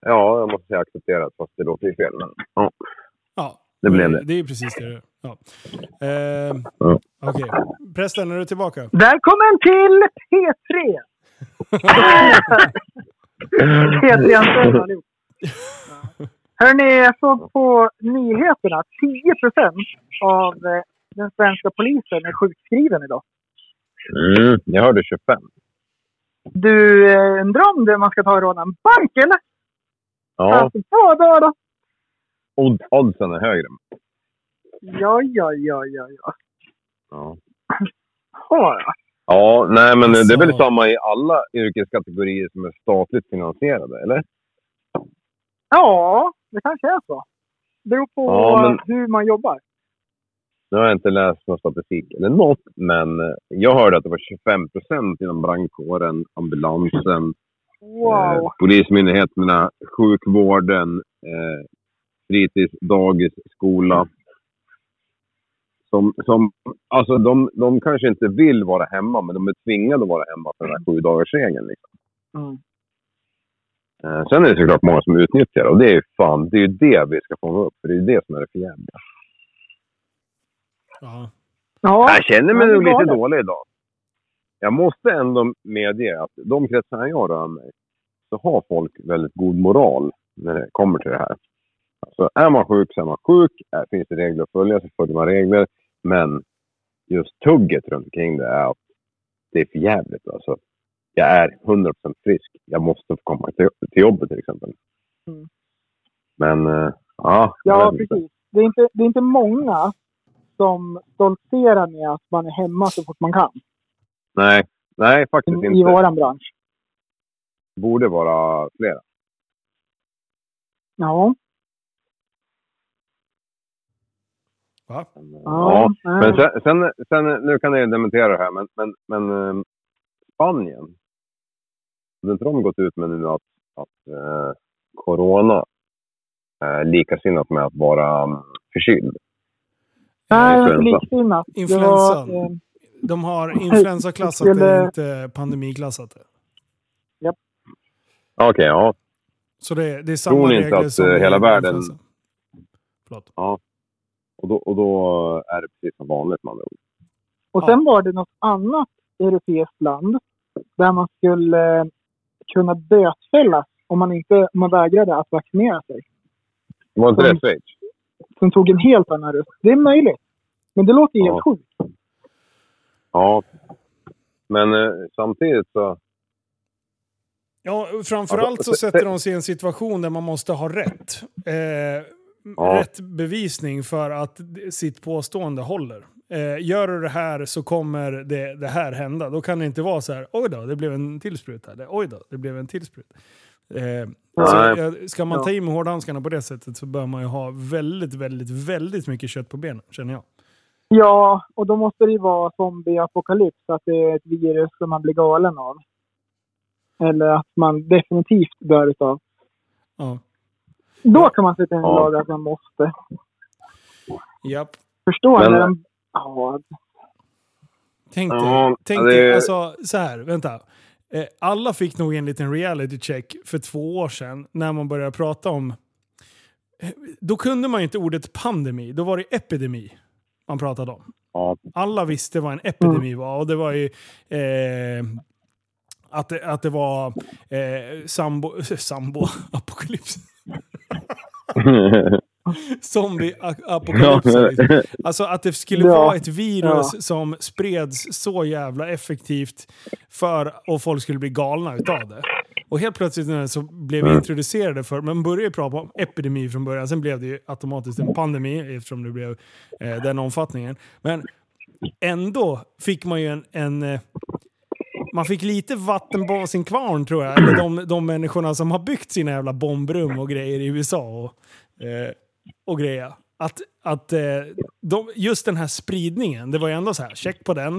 [SPEAKER 8] ja, jag måste säga accepterat, fast det låter ju fel. Men, ja.
[SPEAKER 6] Ja,
[SPEAKER 8] Det blev det.
[SPEAKER 6] Det är precis det. Ja. Eh,
[SPEAKER 8] Ja.
[SPEAKER 6] Okej. Prästen, är du tillbaka?
[SPEAKER 7] Välkommen till P3! P3-anställda *laughs* allihop. Hörni, jag såg på nyheterna att 10 av eh, den svenska polisen är sjukskriven idag.
[SPEAKER 8] Mm, jag hörde 25.
[SPEAKER 7] Du, eh, undrar om det man ska ta och råna en bank eller?
[SPEAKER 8] Ja,
[SPEAKER 7] Alltså, vad då då?
[SPEAKER 8] odd, oddsen är högre.
[SPEAKER 7] Ja, ja, ja, ja, ja.
[SPEAKER 8] Ja.
[SPEAKER 7] Ja, ja.
[SPEAKER 8] Ja, nej men det är väl
[SPEAKER 6] Så.
[SPEAKER 8] samma i alla yrkeskategorier som är statligt finansierade, eller?
[SPEAKER 7] Ja, det kanske är så. Det beror på
[SPEAKER 8] Ja, men-
[SPEAKER 7] hur man jobbar.
[SPEAKER 8] Nu har jag inte läst någon statistik eller något, men eh, jag hörde att det var 25 procent inom brandkåren, ambulansen,
[SPEAKER 7] Wow.
[SPEAKER 8] eh, polismyndigheterna, sjukvården, eh, fritids, dagis, skola. Som, som, alltså de, de kanske inte vill vara hemma, men de är tvingade att vara hemma för den här sju dagarsregeln. Liksom.
[SPEAKER 7] Mm.
[SPEAKER 8] Eh, sen är det såklart många som utnyttjar det och det är ju fan, det är ju det vi ska fånga upp, för det är ju det som är det förjävliga.
[SPEAKER 6] Ja.
[SPEAKER 7] Ja,
[SPEAKER 8] Jag känner mig nog lite
[SPEAKER 7] det.
[SPEAKER 8] dålig idag. Jag måste ändå medge att de kretsar jag rör mig så har folk väldigt god moral när det kommer till det här. Alltså, är man sjuk så är man sjuk. Är, finns det regler att följa så följer man regler. Men just tugget runt omkring det är att det är för jävligt. Alltså, jag är 100% frisk. Jag måste få komma till, till jobbet till exempel.
[SPEAKER 7] Mm.
[SPEAKER 8] Men, eh, ja.
[SPEAKER 7] Ja, precis. Det är, inte, det är inte många som stoltserar med att man är hemma så fort man kan.
[SPEAKER 8] Nej, nej faktiskt
[SPEAKER 7] I,
[SPEAKER 8] inte.
[SPEAKER 7] i våran bransch.
[SPEAKER 8] borde vara flera.
[SPEAKER 7] Ja.
[SPEAKER 6] Va?
[SPEAKER 8] Ja,
[SPEAKER 7] nej.
[SPEAKER 8] men sen, sen, sen, nu kan jag dementera det här, men, men, men eh, Spanien. Har inte de gått ut med nu att, att eh, corona är likasinnat med att vara um, förkyld?
[SPEAKER 7] Nej,
[SPEAKER 8] influensa.
[SPEAKER 7] liksinnat. Det
[SPEAKER 6] Influensan.
[SPEAKER 7] var, eh,
[SPEAKER 6] De har *laughs* influensaklassat det,
[SPEAKER 7] Skulle-
[SPEAKER 6] inte pandemiklassat det.
[SPEAKER 8] Okej, ja.
[SPEAKER 6] Så det, det är samma
[SPEAKER 8] Tror ni inte
[SPEAKER 6] regler
[SPEAKER 8] att,
[SPEAKER 6] som
[SPEAKER 8] eh, hela världen-
[SPEAKER 6] influensa. Förlåt.
[SPEAKER 8] Och då, och då är det precis som vanligt man ord.
[SPEAKER 7] och sen var det något annat europeiskt land där man skulle eh, kunna bötfällas om man, inte, om man vägrade att vaccinera sig.
[SPEAKER 8] Var inte det
[SPEAKER 7] Mm.
[SPEAKER 8] Schweiz?
[SPEAKER 7] Som tog en helt annan röst. Det är möjligt. Men det låter ju
[SPEAKER 8] Ja.
[SPEAKER 7] helt sjukt.
[SPEAKER 8] Ja. Men eh, samtidigt så...
[SPEAKER 6] Ja, framförallt så sätter de sig i en situation där man måste ha rätt. Eh,
[SPEAKER 8] Ja.
[SPEAKER 6] Rätt bevisning för att sitt påstående håller. Eh, gör du det här så kommer det, det här hända. Då kan det inte vara så här, oj då, det blev en till spruta. Eller, oj då, det blev en till spruta. Eh, så, ska man ta i med hårdhandskarna på det sättet så bör man ju ha väldigt, väldigt, väldigt mycket kött på benen, känner jag.
[SPEAKER 7] Ja, och då måste det ju vara zombie-apokalyps, att det är ett virus som man blir galen av. Eller att man definitivt dör utav.
[SPEAKER 6] Ja.
[SPEAKER 7] Då kan man sätta in en
[SPEAKER 8] Ja.
[SPEAKER 7] lag att man måste.
[SPEAKER 6] Japp.
[SPEAKER 7] Förstår
[SPEAKER 8] Men-
[SPEAKER 7] när de... Ja,
[SPEAKER 6] Tänk dig,
[SPEAKER 8] Ja,
[SPEAKER 6] tänk
[SPEAKER 8] det-
[SPEAKER 6] dig alltså så här, vänta. Eh, alla fick nog en liten reality check för två år sedan när man började prata om... eh, Då kunde man ju inte ordet pandemi, då var det epidemi man pratade om. Alla visste vad en epidemi var och det var ju... Eh, att, det, att det var eh, sambo... *laughs* Sambo... Apokalyps. *laughs* *laughs* Zombie-apokalyps. liksom. *laughs* Alltså att det skulle
[SPEAKER 7] Ja.
[SPEAKER 6] vara ett virus
[SPEAKER 7] Ja.
[SPEAKER 6] som spreds så jävla effektivt för och folk skulle bli galna utav det. Och helt plötsligt när så blev vi introducerade för, man började ju prata om epidemi från början, sen blev det ju automatiskt en pandemi eftersom det blev eh, den omfattningen. Men ändå fick man ju en, en eh, man fick lite vatten på sin kvarn tror jag. Eller de, de människorna som har byggt sina jävla bombrum och grejer i USA och, eh, och grejer. Att, att eh, de, just den här spridningen, det var ju ändå så här, check på den.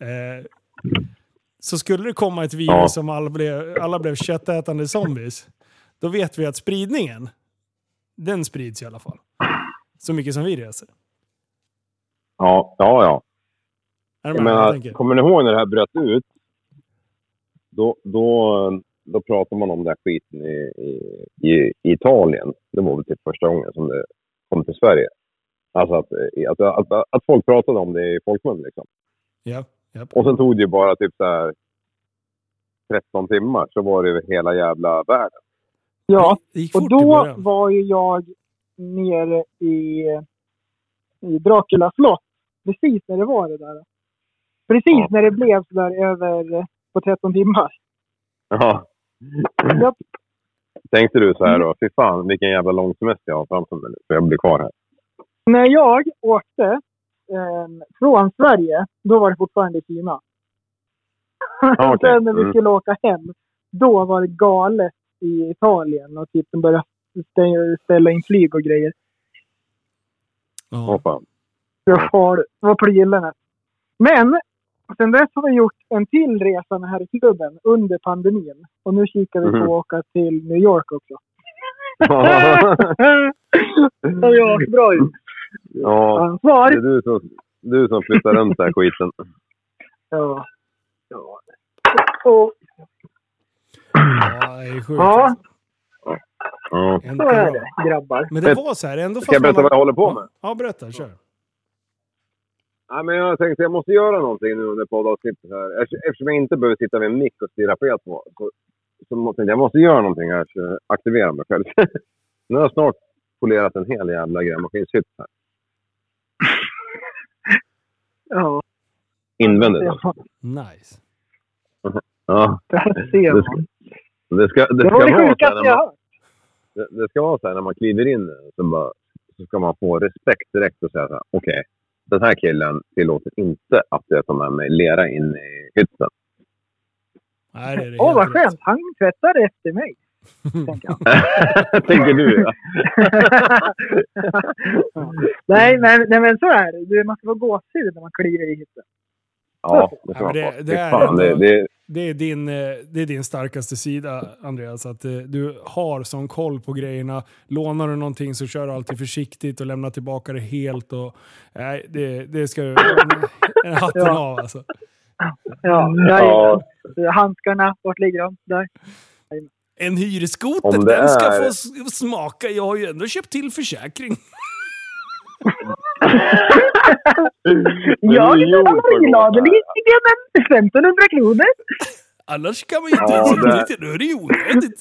[SPEAKER 6] Eh, så skulle det komma ett virus
[SPEAKER 8] Ja.
[SPEAKER 6] som alla blev, alla blev köttätande zombies, då vet vi att spridningen, den sprids i alla fall. Så mycket som vi reser.
[SPEAKER 8] ja, ja, ja.
[SPEAKER 6] Är
[SPEAKER 8] Jag menar, kommer ni ihåg när det här bröt ut? Då, då, då pratade man om den här skiten i, i, i Italien. Det var väl typ första gången som det kom till Sverige. Alltså att, att, att, att, att folk pratade om det i folkmun liksom.
[SPEAKER 6] Ja, ja.
[SPEAKER 8] Och sen tog det ju bara typ så här 13 timmar så var det över hela jävla världen.
[SPEAKER 7] ja. Och då var ju jag nere i, i Dracula slott. Precis när det var det där. Precis
[SPEAKER 8] Ja.
[SPEAKER 7] när det blev sådär över eh, på 13 timmar.
[SPEAKER 8] Ja. Tänkte du så här då, fy fan vilken jävla lång semester jag har framför mig nu, för jag blir kvar här.
[SPEAKER 7] När jag åkte eh, från Sverige, då var det fortfarande i Kina.
[SPEAKER 8] Ja, okej. *laughs*
[SPEAKER 7] Sen när vi
[SPEAKER 8] Mm.
[SPEAKER 7] skulle åka hem, då var det galet i Italien och typ de började stä- ställa in flyg och grejer.
[SPEAKER 8] Åh
[SPEAKER 6] Ja.
[SPEAKER 8] fan.
[SPEAKER 7] Det var farligt. Det var på gillene. Men sen dess har vi gjort en till resa med här i klubben under pandemin. Och nu kikar vi
[SPEAKER 8] Mhm.
[SPEAKER 7] på att åka till New York också.
[SPEAKER 8] ja, *laughs*
[SPEAKER 7] det är bra ut.
[SPEAKER 8] det
[SPEAKER 7] Ansvar.
[SPEAKER 8] är du som, du som flyttar runt den här skiten.
[SPEAKER 7] Ja. ja. Och
[SPEAKER 6] Ja, det är sjukt.
[SPEAKER 7] Ja.
[SPEAKER 8] Ja.
[SPEAKER 7] Så är det, grabbar.
[SPEAKER 6] Men det var så här, ändå
[SPEAKER 8] Ska jag berätta vad jag håller på med?
[SPEAKER 6] Ja, berätta. Kör.
[SPEAKER 8] Nej, men jag tänkte jag måste göra någonting nu under poddavsnittet här. Eftersom- jag inte behöver sitta vid en mick och stirra på så, så måste jag, måste göra någonting här så jag aktiverar mig själv. *laughs* nu har jag snart polerat en hel jävla grävmaskinshytt här. *laughs*
[SPEAKER 7] Ja.
[SPEAKER 8] Invändigt. alltså.
[SPEAKER 6] Nice.
[SPEAKER 8] Ja,
[SPEAKER 7] Där ser
[SPEAKER 8] Det ska-
[SPEAKER 7] man.
[SPEAKER 8] det ska, det
[SPEAKER 7] Det
[SPEAKER 8] ska
[SPEAKER 7] det
[SPEAKER 8] vara så här
[SPEAKER 7] sjukaste
[SPEAKER 8] när
[SPEAKER 7] jag
[SPEAKER 8] man,
[SPEAKER 7] hört.
[SPEAKER 8] det, det ska vara så här när man kliver in så, bara, så ska man få respekt direkt och säga så här, okej, den här killen tillåter inte att jag tar med mig lera in i hytten.
[SPEAKER 7] Åh,
[SPEAKER 6] helt
[SPEAKER 7] vad skönt. Han tvättar efter mig. tänker *laughs*
[SPEAKER 8] du ja. *laughs*
[SPEAKER 7] nej, men, nej, men så är det. Du, Man ska vara gåshud när man kliver i hytten.
[SPEAKER 8] Ja, det
[SPEAKER 6] Ja,
[SPEAKER 8] ska
[SPEAKER 6] men
[SPEAKER 8] man
[SPEAKER 6] det- det
[SPEAKER 8] det, det,
[SPEAKER 6] Det är, din, eh, det är din starkaste sida, Andreas. Att eh, du har sån koll på grejerna. Lånar du någonting så kör du alltid försiktigt och lämnar tillbaka det helt. Och, nej, det, det ska du... En *laughs* hatten
[SPEAKER 7] Ja.
[SPEAKER 6] av alltså.
[SPEAKER 7] Ja,
[SPEAKER 8] Ja.
[SPEAKER 7] ja. Handskarna, vart ligger de? Där.
[SPEAKER 6] En
[SPEAKER 8] det
[SPEAKER 6] den ska få smaka. Jag har ju ändå köpt till försäkring. *laughs* *laughs*
[SPEAKER 7] Ja,
[SPEAKER 8] är
[SPEAKER 7] det
[SPEAKER 8] att gå
[SPEAKER 7] gladeligen 1500 kronor.
[SPEAKER 6] Annars kan man ju inte
[SPEAKER 8] Ja,
[SPEAKER 6] ens
[SPEAKER 8] det-
[SPEAKER 6] lite. Då är det ju onödigt.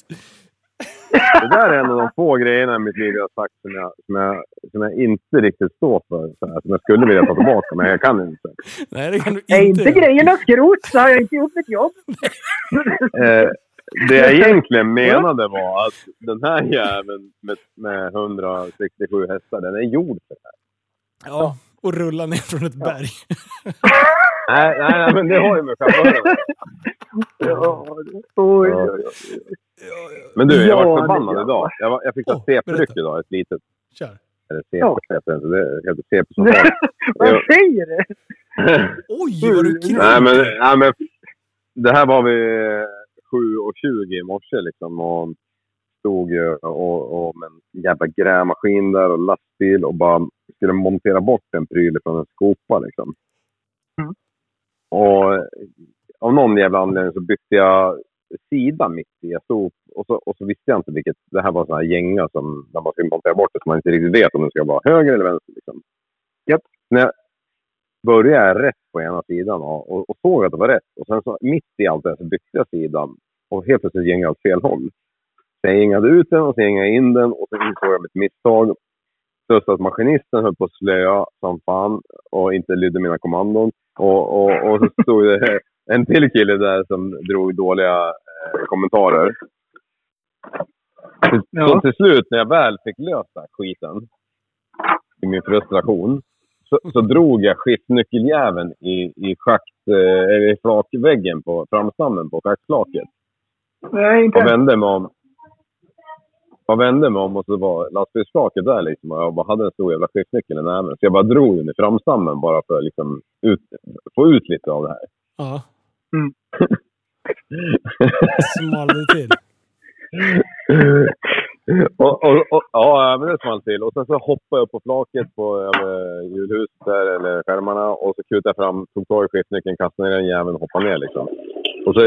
[SPEAKER 8] det där är en av de få grejerna i mitt liv jag har sagt som jag, som jag, som jag inte riktigt står för. Så här, som jag skulle vilja ta tillbaka, men jag kan inte.
[SPEAKER 6] Nej, det kan du
[SPEAKER 7] Är
[SPEAKER 6] inte.
[SPEAKER 7] inte grejerna skrot så har jag inte gjort mitt jobb. *laughs*
[SPEAKER 8] Eh, det jag *laughs* egentligen menade var att den här jäveln med, med 167 hästar, den är gjord för det här.
[SPEAKER 6] Ja, och rulla ner från ett berg. *laughs*
[SPEAKER 8] Nej, nej, nej men det har ju med chauffören
[SPEAKER 7] Ja, oj, oj, oj.
[SPEAKER 8] Men du, jag
[SPEAKER 7] Ja,
[SPEAKER 8] var förbannad
[SPEAKER 7] gör
[SPEAKER 8] idag. Jag, var, jag fick oh, CP-dryck idag, ett litet.
[SPEAKER 6] Kör.
[SPEAKER 8] Eller CP
[SPEAKER 7] Ja.
[SPEAKER 8] det inte. Det heter CP som fan.
[SPEAKER 7] Vad
[SPEAKER 8] Ja.
[SPEAKER 7] säger du? *laughs*
[SPEAKER 6] Oj, vad du kränker.
[SPEAKER 8] Nej, men, nej, men det här var vid 7.20 i morse liksom. Och stod ju och, och med en jävla grävmaskin där och lastbil och bara skulle montera bort en pryl från en skopa liksom.
[SPEAKER 7] Mm.
[SPEAKER 8] Och av någon jävla anledning så bytte jag sida mitt i. Jag stod, och, så, och så visste jag inte vilket... Det här var sådana här gänga som när man ska montera bort det så man inte riktigt vet om det ska vara höger eller vänster. Liksom.
[SPEAKER 7] Japp.
[SPEAKER 8] När jag började rätt på ena sidan och, och, och såg att det var rätt. Och sen så mitt i allt det så bytte jag sidan och helt plötsligt gängade jag åt fel håll. Jag gängade ut den och så gängade jag in den och så insåg jag mitt misstag. Plus att maskinisten höll på att slöa som fan och inte lydde mina kommandon. Och, och, och så stod det *laughs* en till kille där som drog dåliga eh, kommentarer. Så,
[SPEAKER 7] Ja.
[SPEAKER 8] så till slut när jag väl fick lösa skiten i min frustration så, så drog jag skiftnyckeljäveln i, i schakt, eh, i flakväggen på framstammen på schaktflaket.
[SPEAKER 7] Nej, inte
[SPEAKER 8] Och vände mig om. Jag vände mig om och så var lastbilsflaket där liksom. Och jag bara hade en stor jävla skiftnyckel i näven. Så jag bara drog den i framstammen bara för att liksom ut, få ut lite av det här.
[SPEAKER 6] Ja,
[SPEAKER 7] Mm. *laughs*
[SPEAKER 6] small det till. *laughs*
[SPEAKER 8] och, och, och, ja, men det small till. Och sen så hoppade jag upp på flaket på hjulhuset där, eller skärmarna. Och så kutade jag fram, tog tag i skiftnyckeln, kastade ner den jäveln och hoppade ner liksom. Och så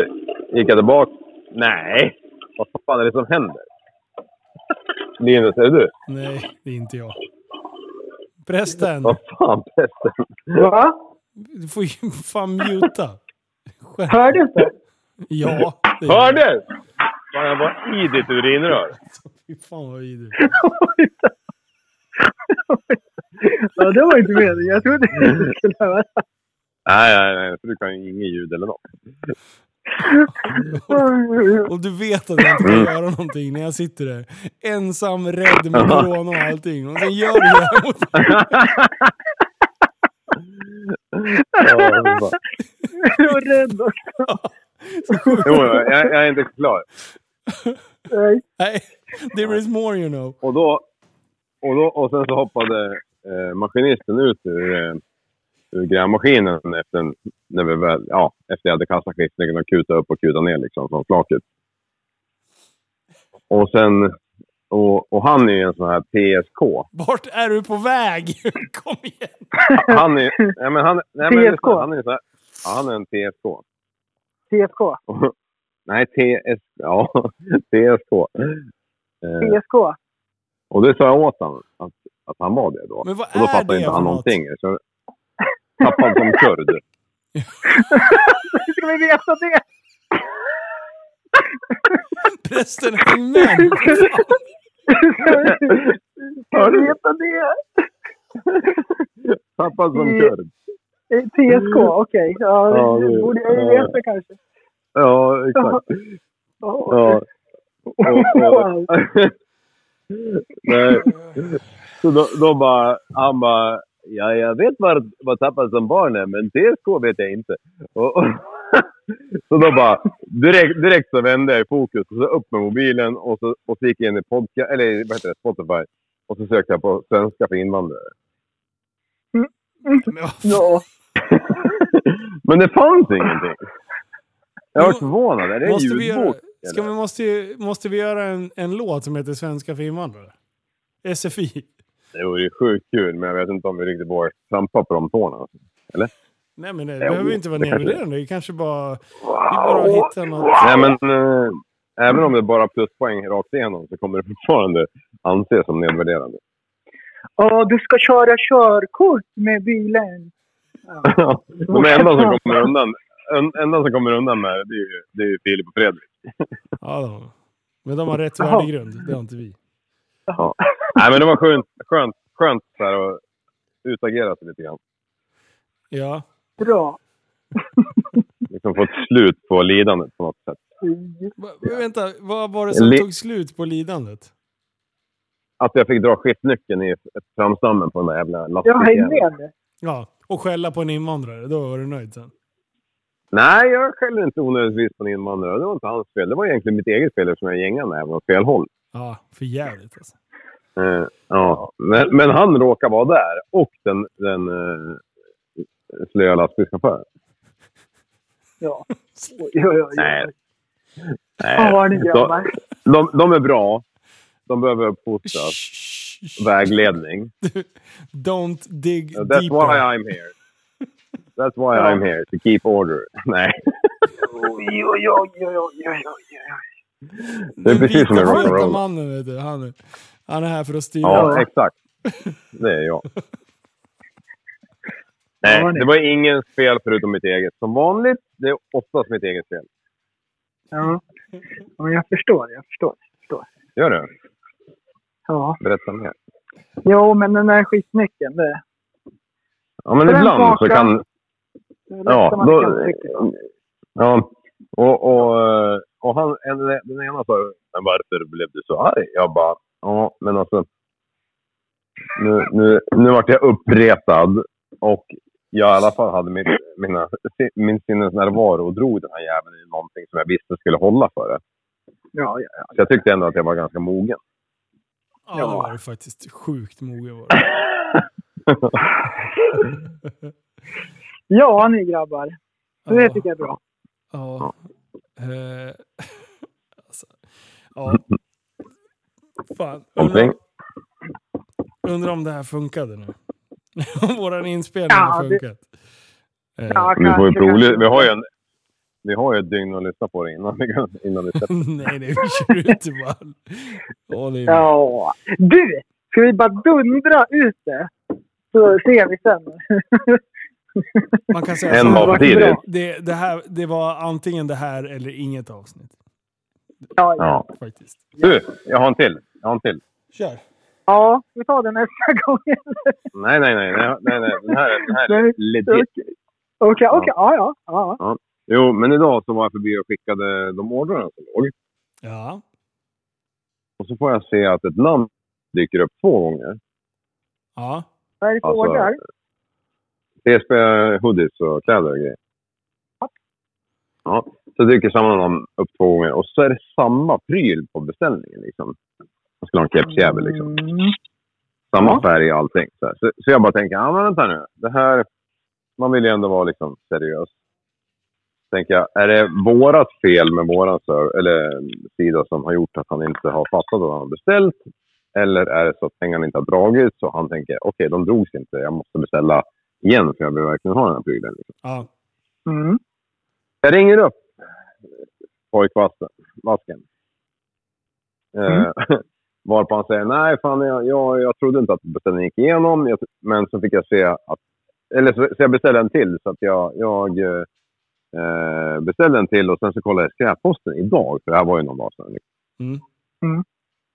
[SPEAKER 8] gick jag tillbaka. Nej! Vad fan är det som händer? Linus, är det du?
[SPEAKER 6] Nej, det är inte jag. Prästen,
[SPEAKER 8] Vad fan, pesten?
[SPEAKER 7] Va?
[SPEAKER 6] du får ju fan muta.
[SPEAKER 7] Hördes det?
[SPEAKER 6] Ja, det.
[SPEAKER 8] Hördes? Fan, jag var i ditt urinrör.
[SPEAKER 6] Fy fan vad vidrigt. *laughs*
[SPEAKER 7] ja, det var inte meningen. Jag trodde det skulle höra.
[SPEAKER 8] Nej, nej, nej. För du kan ju inget ljud eller något. *laughs*
[SPEAKER 6] Och du vet att jag inte kan göra någonting när jag sitter där. Ensam, rädd med corona och allting. Och sen gör du det här mot. *laughs*
[SPEAKER 7] Jag var rädd också.
[SPEAKER 8] jo, jag, jag är inte klar.
[SPEAKER 7] Nej.
[SPEAKER 6] Nej, there is more you know.
[SPEAKER 8] Och då... Och, då, och sen så hoppade eh, maskinisten ut ur, eh, ur grävmaskinen efter, när vi väl, ja, efter jag hade kastat skiftnyckeln och kutat upp och kutat ner liksom från flaket. Och sen... Och, och han är ju en sån här PSK.
[SPEAKER 6] Vart är du på väg? *laughs* Kom igen!
[SPEAKER 8] Han är... Nej, men han, nej, men han är så här, ja, han är en TSK.
[SPEAKER 7] TSK. *laughs*
[SPEAKER 8] Nej, TS, ja, *laughs* TSK. Eh,
[SPEAKER 7] TSK.
[SPEAKER 8] och det sa jag åt honom, att, att han var det då.
[SPEAKER 6] Men vad
[SPEAKER 8] och då
[SPEAKER 6] är
[SPEAKER 8] fattade
[SPEAKER 6] det
[SPEAKER 8] inte han någonting. Så, tappad som kurd. *laughs*
[SPEAKER 7] Hur ska vi veta det?
[SPEAKER 6] Prästen, häng med.
[SPEAKER 7] Ska vi veta det?
[SPEAKER 8] tappad som kurd.
[SPEAKER 7] Eh, TSK, okej. Ja,
[SPEAKER 8] Ja,
[SPEAKER 7] det borde jag ju
[SPEAKER 8] ja.
[SPEAKER 7] veta kanske.
[SPEAKER 8] Ja, exakt.
[SPEAKER 7] Ja. *laughs*
[SPEAKER 8] Nej. Så då, då bara, han bara, ja, jag vet vad, vad tappad som barn är, men TSK vet jag inte. Och, och, *laughs* så då bara, direkt, direkt så vände jag i fokus och så upp med mobilen och så, och så gick jag in i podcast, eller vad heter det, Spotify. Och så sökte jag på svenska för invandrare.
[SPEAKER 6] Fan. *laughs*
[SPEAKER 7] Ja. *laughs*
[SPEAKER 8] men det fanns ingenting. Jag var förvånad. Är det
[SPEAKER 6] Måste vi göra,
[SPEAKER 8] ljudbok?
[SPEAKER 6] ska vi, måste, måste vi göra en, en låt som heter Svenska för invandrare? SFI.
[SPEAKER 8] Det vore ju sjukt kul, men jag vet inte om vi riktigt vågar trampa på de tårna. alltså.
[SPEAKER 6] Nej men det
[SPEAKER 8] Jo,
[SPEAKER 6] behöver inte vara
[SPEAKER 8] det kanske-
[SPEAKER 6] nedvärderande. Det kanske bara... Vi bara hittar något.
[SPEAKER 8] Nej, men eh, även om det bara är pluspoäng rakt igenom så kommer det fortfarande anses som nedvärderande.
[SPEAKER 7] Ja, du ska köra körkort med bilen.
[SPEAKER 8] De enda som kommer undan, en, enda som kommer undan med det, det är ju, det är ju Filip och Fredrik.
[SPEAKER 6] Ja, de. Men de har rätt värdegrund. Det har inte vi.
[SPEAKER 8] Ja. *laughs* Nej, men det var skönt, skönt, skönt så här att utagera sig lite grann.
[SPEAKER 6] Ja.
[SPEAKER 7] Bra. *laughs*
[SPEAKER 8] Liksom få ett slut på lidandet på något sätt.
[SPEAKER 6] Va, vänta, vad var det som
[SPEAKER 8] Li-
[SPEAKER 6] tog slut på lidandet?
[SPEAKER 8] Att jag fick dra skiftnyckeln i framstammen på den där jävla lastbilen.
[SPEAKER 7] med.
[SPEAKER 6] Ja, och skälla på en invandrare. Då var du nöjd sen.
[SPEAKER 8] Nej, jag skäller inte onödigtvis på en invandrare. Det var inte hans fel. Det var egentligen mitt eget fel eftersom jag gängade med åt fel håll.
[SPEAKER 6] Ja, för jävligt alltså.
[SPEAKER 8] Eh, ja. men, men han råkar vara där. Och den, den eh, slöa lastbilschauffören.
[SPEAKER 7] Ja. Oj, oj, oj.
[SPEAKER 8] Nej. Nej.
[SPEAKER 7] Vad har ni
[SPEAKER 8] de, de, de är bra. De behöver uppfostras. Vägledning.
[SPEAKER 6] Don't dig
[SPEAKER 8] That's
[SPEAKER 6] deeper.
[SPEAKER 8] why I'm here. That's why I'm here. To keep order. *laughs* Nej.
[SPEAKER 7] Oj, oj, oj, oj, oj, oj, oj.
[SPEAKER 8] Det är precis som i
[SPEAKER 6] vita
[SPEAKER 8] rock'n'roll.
[SPEAKER 6] mannen, vet du. Han, är- han är här för att styra.
[SPEAKER 8] Ja, exakt. Det är jag. *laughs* Nej, det var ingens fel förutom mitt eget. Som vanligt, det är oftast mitt eget fel.
[SPEAKER 7] Ja. ja, jag förstår. Jag förstår. Jag förstår.
[SPEAKER 8] Gör det?
[SPEAKER 7] Ja.
[SPEAKER 8] Berätta mer.
[SPEAKER 7] Jo, men den där skitnyckeln, det...
[SPEAKER 8] Ja, men ibland så kan... Ja, då, ja och, och, eh, och han, en, den ena sa men varför blev du så arg? Jag bara, ja men alltså. Nu, nu, nu vart jag uppretad och jag i alla fall hade mitt, mina, min sinnesnärvaro och drog den här jäveln i någonting som jag visste skulle hålla för det.
[SPEAKER 7] Ja, ja, ja.
[SPEAKER 8] Så jag tyckte ändå att jag var ganska mogen.
[SPEAKER 6] Ja, det var faktiskt. Sjukt mogen var *laughs*
[SPEAKER 7] ja, ni grabbar. Det
[SPEAKER 6] Ja.
[SPEAKER 7] tycker jag är bra.
[SPEAKER 6] Ja. Eh, *laughs* alltså, ja. Fan. Undrar, undrar om det här funkade nu. *laughs* Om våran inspelning
[SPEAKER 7] Ja,
[SPEAKER 6] har
[SPEAKER 7] det-
[SPEAKER 6] funkat. Eh,
[SPEAKER 7] Ja,
[SPEAKER 8] Vi, får ju vi har ju en, vi har ju ett dygn att lyssna på det innan vi, innan vi *laughs* släpper.
[SPEAKER 6] nej, nej, vi kör ut det bara. All in.
[SPEAKER 7] Ja. Du! Ska vi bara dundra ut det? Så ser vi sen.
[SPEAKER 6] Man kan säga
[SPEAKER 8] En tidigt.
[SPEAKER 6] det, det, här, det var antingen det här eller inget avsnitt.
[SPEAKER 7] Ja,
[SPEAKER 8] Ja.
[SPEAKER 6] Faktiskt.
[SPEAKER 8] Du, jag har en till. Jag har en till.
[SPEAKER 6] Kör.
[SPEAKER 7] ja, vi tar det nästa *laughs* gång.
[SPEAKER 8] Nej, nej, nej. nej, nej, nej. Den här, den här är legit.
[SPEAKER 7] Okej, okej. okej. Ja, ja. ja.
[SPEAKER 8] Jo, men idag så var jag förbi och skickade de ordrarna som låg.
[SPEAKER 6] Ja.
[SPEAKER 8] Och så får jag se att ett namn dyker upp två gånger.
[SPEAKER 6] Ja.
[SPEAKER 7] Vad är det för
[SPEAKER 8] Alltså-
[SPEAKER 7] ordrar?
[SPEAKER 8] TSB hoodies och kläder och grejer. Ja, så dyker samma namn upp två gånger. Och så är det samma pryl på beställningen. Liksom. Jag skulle ha en kepsjävel liksom.
[SPEAKER 7] Mm.
[SPEAKER 8] Samma
[SPEAKER 7] Ja.
[SPEAKER 8] färg och allting. Så, så, så jag bara tänker, ja men vänta nu. Det här, man vill ju ändå vara liksom seriös. Tänker jag, är det vårat fel med våran eller, sida som har gjort att han inte har fattat vad han har beställt? Eller är det så att pengarna inte har dragits och han tänker, okej de drogs inte, jag måste beställa igen för jag vill verkligen ha den här prylen. Liksom.
[SPEAKER 6] Ja.
[SPEAKER 7] Mm.
[SPEAKER 8] Jag ringer upp pojkvasken. Vasken. Eh, *laughs* varpå han säger nej, fan jag, jag, jag trodde inte att beställningen gick igenom. Jag, men så fick jag se att... Eller så, så jag beställde en till. Så att jag, jag eh, beställde en till och sen så kollade jag skräpposten idag. För det här var ju någon dag sedan. Liksom.
[SPEAKER 6] Mm.
[SPEAKER 7] Mm.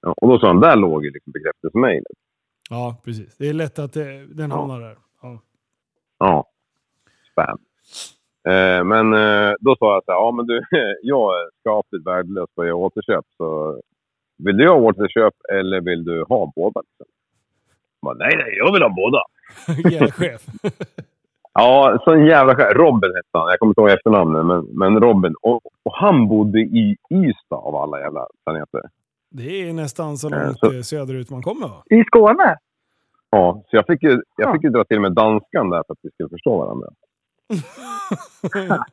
[SPEAKER 8] Ja, och då sa han, där låg ju liksom bekräftelsemejlet.
[SPEAKER 6] ja, precis. Det är lätt att det, den hamnar där. Ja.
[SPEAKER 8] Spam. Eh, men eh, då sa jag så här, ja men du, *laughs* jag är skapligt värdelös på att göra återköp. Så vill du göra återköp eller vill du ha båda? Liksom? Bara, nej, nej, jag vill ha båda. *laughs*
[SPEAKER 6] Jävla chef. *laughs*
[SPEAKER 8] Ja, sån jävla skär. Robin hette han. Jag kommer inte ihåg efternamnet, men, men Robin. Och, och han bodde i Ystad av alla jävla planeter.
[SPEAKER 6] Det är nästan så
[SPEAKER 8] Eh,
[SPEAKER 6] långt
[SPEAKER 8] så-
[SPEAKER 6] söderut man kommer va?
[SPEAKER 7] I Skåne?
[SPEAKER 8] Ja, så jag fick ju, jag
[SPEAKER 7] Ja.
[SPEAKER 8] fick ju dra till med danskan där för att vi skulle förstå varandra. *laughs*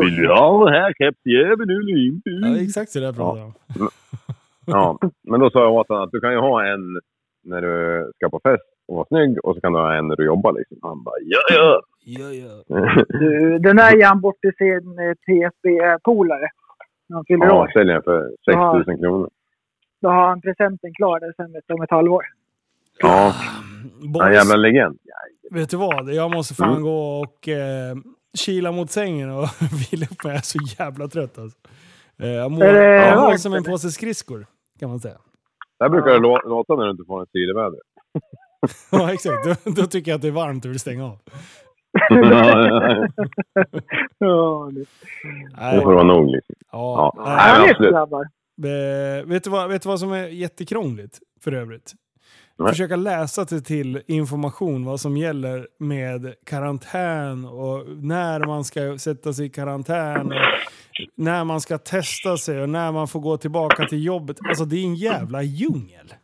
[SPEAKER 8] Vill du ha den här kepsjäveln eller inte?
[SPEAKER 6] ja, exakt så där pratar jag *laughs* om.
[SPEAKER 8] Ja, men då sa jag åt honom att du kan ju ha en när du ska på fest och vara snygg och så kan du ha en när du jobbar. Liksom. Han bara ja, ja.
[SPEAKER 6] Ja, ja.
[SPEAKER 7] Du, *laughs* den där ger han bort till sin eh, TSB-polare. Han fyller
[SPEAKER 8] ja
[SPEAKER 7] år.
[SPEAKER 8] säljer den för 6 000 kronor.
[SPEAKER 7] Då har han presenten klar där sen om ett halvår.
[SPEAKER 8] Ja, en
[SPEAKER 6] Boys,
[SPEAKER 8] jävla legend.
[SPEAKER 6] vet du vad? Jag måste fan
[SPEAKER 8] Mm.
[SPEAKER 6] gå och eh, kila mot sängen och *laughs* vila upp mig. Jag är så jävla trött alltså. Eh, jag mår, jag mår som en påse skridskor, kan man säga.
[SPEAKER 8] Det här brukar det lå- låta när du inte får en syreväder. *laughs*
[SPEAKER 6] ja, exakt. Då, då tycker jag att det är varmt och vill stänga av. *laughs*
[SPEAKER 7] Ja, det-
[SPEAKER 8] Det får vara nog. Liksom.
[SPEAKER 6] Ja,
[SPEAKER 8] Ja.
[SPEAKER 6] nej,
[SPEAKER 8] men absolut.
[SPEAKER 6] Eh, vet, du vad, vet du vad som är jättekrångligt för övrigt?
[SPEAKER 8] Nej.
[SPEAKER 6] försöka läsa sig till information vad som gäller med karantän och när man ska sätta sig i karantän. Och när man ska testa sig och när man får gå tillbaka till jobbet. Alltså det är en jävla djungel.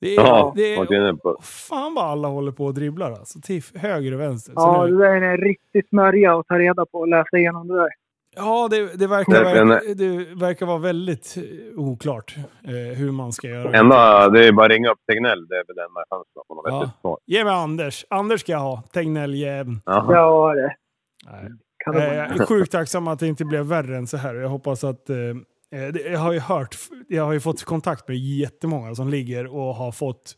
[SPEAKER 6] Det är,
[SPEAKER 8] Ja,
[SPEAKER 6] det
[SPEAKER 8] vad är
[SPEAKER 6] är, fan vad alla håller på och dribblar alltså. Till höger och vänster. Så
[SPEAKER 7] Ja,
[SPEAKER 6] nu-
[SPEAKER 7] det där är en riktig smörja att ta reda på och läsa igenom det där.
[SPEAKER 6] Ja, det, det, verkar,
[SPEAKER 8] Det-
[SPEAKER 6] verka,
[SPEAKER 8] den
[SPEAKER 6] det verkar vara väldigt eh, oklart eh, hur man ska göra.
[SPEAKER 8] Enda, det är bara att ringa upp Tegnell. Det är väl det enda chansen något vettigt svar.
[SPEAKER 6] Ge mig Anders. Anders ska jag ha. Tegnell-jäveln.
[SPEAKER 8] Jaha.
[SPEAKER 7] Ja, det
[SPEAKER 6] Nej.
[SPEAKER 7] kan
[SPEAKER 6] Eh,
[SPEAKER 7] det
[SPEAKER 6] Jag är sjukt tacksam att det inte blev värre än så här. Jag hoppas att... Eh, eh, jag har ju hört, jag har ju fått kontakt med jättemånga som ligger och har fått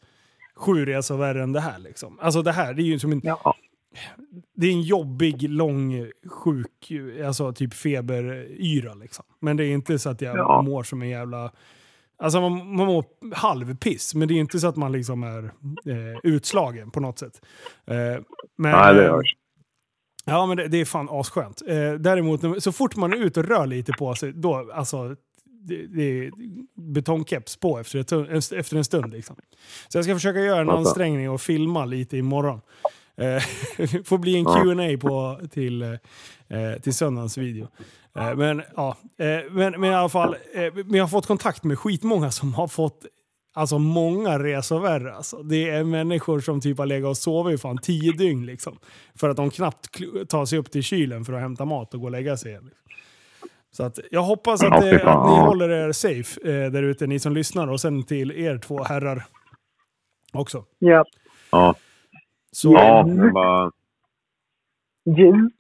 [SPEAKER 6] sju resor värre än det här. Liksom. Alltså det här, det är ju som en...
[SPEAKER 7] Ja.
[SPEAKER 6] Det är en jobbig, lång, sjuk, alltså typ feberyra liksom. Men det är inte så att jag
[SPEAKER 7] Ja.
[SPEAKER 6] mår som en jävla... Alltså man, man mår halvpiss, men det är inte så att man liksom är eh, utslagen på något sätt. Eh, men,
[SPEAKER 8] Nej, det hörs.
[SPEAKER 6] Ja, men det, det är fan asskönt. Eh, däremot, så fort man är ute och rör lite på sig, då alltså... Det, det är betongkeps på efter, ett, en- efter en stund. Liksom. Så jag ska försöka göra en ansträngning och filma lite imorgon. Eh, *laughs* får bli en. Q&A på till, eh, till söndagens video. Eh, men, ja, men, men i alla fall, men jag har fått kontakt med skitmånga som har fått Alltså många resor alltså. Det är människor som typ har legat och sovit i fan tio dygn liksom. För att de knappt tar sig upp till kylen för att hämta mat och gå och lägga sig igen. Så att jag hoppas att,
[SPEAKER 8] fan.
[SPEAKER 6] att ni håller er safe eh, där ute, ni som lyssnar. Och sen till er två herrar också.
[SPEAKER 7] Ja.
[SPEAKER 8] Ja.
[SPEAKER 6] Så,
[SPEAKER 8] ja, men bara...
[SPEAKER 7] Jul.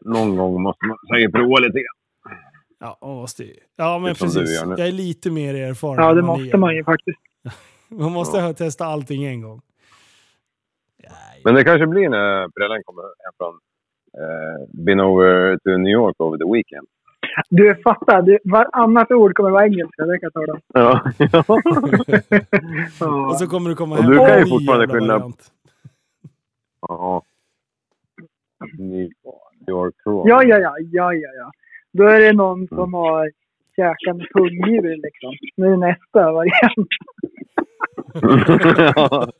[SPEAKER 8] Någon gång måste man säkert prova lite grann.
[SPEAKER 6] Ja, man måste ju. Ja, men
[SPEAKER 8] Det som du
[SPEAKER 6] precis. Jag är lite mer erfaren.
[SPEAKER 7] Ja, det måste man ju faktiskt. *laughs*
[SPEAKER 6] Man måste ha testa allting en gång.
[SPEAKER 8] Men det kanske blir när Prellen kommer hem från... Eh, been over to New York over the weekend.
[SPEAKER 7] Du fattar, du, varannat ord kommer vara engelska. Det kan jag ta då.
[SPEAKER 8] Ja. *laughs* *laughs*
[SPEAKER 7] Ja.
[SPEAKER 6] Och så kommer du komma
[SPEAKER 8] Och
[SPEAKER 6] hem
[SPEAKER 8] du
[SPEAKER 6] med
[SPEAKER 8] kan ju fortfarande
[SPEAKER 6] variant.
[SPEAKER 8] Ja. New York Raw.
[SPEAKER 7] Ja, ja, ja, ja, ja, ja. Då är det någon som har käkat med pungdjur liksom. Nu är nästa variant. *laughs*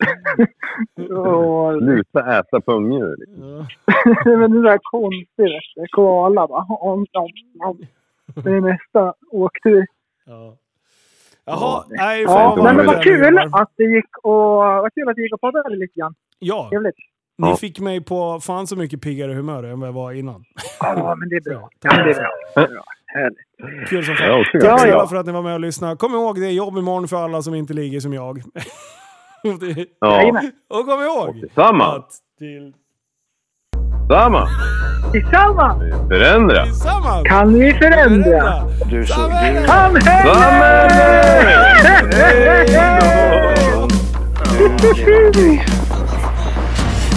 [SPEAKER 7] Åh,
[SPEAKER 8] Sluta äta pungdjur. Liksom.
[SPEAKER 6] Ja. *laughs*
[SPEAKER 7] men det där du. Koala bara. Om, om, om. Det är nästa åktur.
[SPEAKER 6] Ja. Jaha, nej
[SPEAKER 7] Ja,
[SPEAKER 8] vad
[SPEAKER 7] men var kul att det gick och vad kul att det gick och poddade lite grann.
[SPEAKER 6] Ja,
[SPEAKER 7] Trevligt.
[SPEAKER 6] Ni
[SPEAKER 8] Ja.
[SPEAKER 6] fick mig på fan så mycket piggare humör än vad jag var innan.
[SPEAKER 7] Ja, men det är bra. *laughs*
[SPEAKER 6] Så,
[SPEAKER 7] Ja, men det är bra. Det är bra. Härligt.
[SPEAKER 6] Kul som fan. Tack
[SPEAKER 7] Ja,
[SPEAKER 6] snälla
[SPEAKER 7] ja.
[SPEAKER 6] för att ni var med och lyssnade. Kom ihåg, det är jobb imorgon för alla som inte ligger som jag. *laughs*
[SPEAKER 8] Ja.
[SPEAKER 6] Och kom ihåg
[SPEAKER 8] Tillsammans.
[SPEAKER 6] att till,
[SPEAKER 8] Tillsammans.
[SPEAKER 7] Tillsammans
[SPEAKER 8] Förändra.
[SPEAKER 6] tillsammans
[SPEAKER 7] kan vi förändra.
[SPEAKER 3] Du så...
[SPEAKER 6] Samhälle!
[SPEAKER 3] Du,
[SPEAKER 8] Samhälle!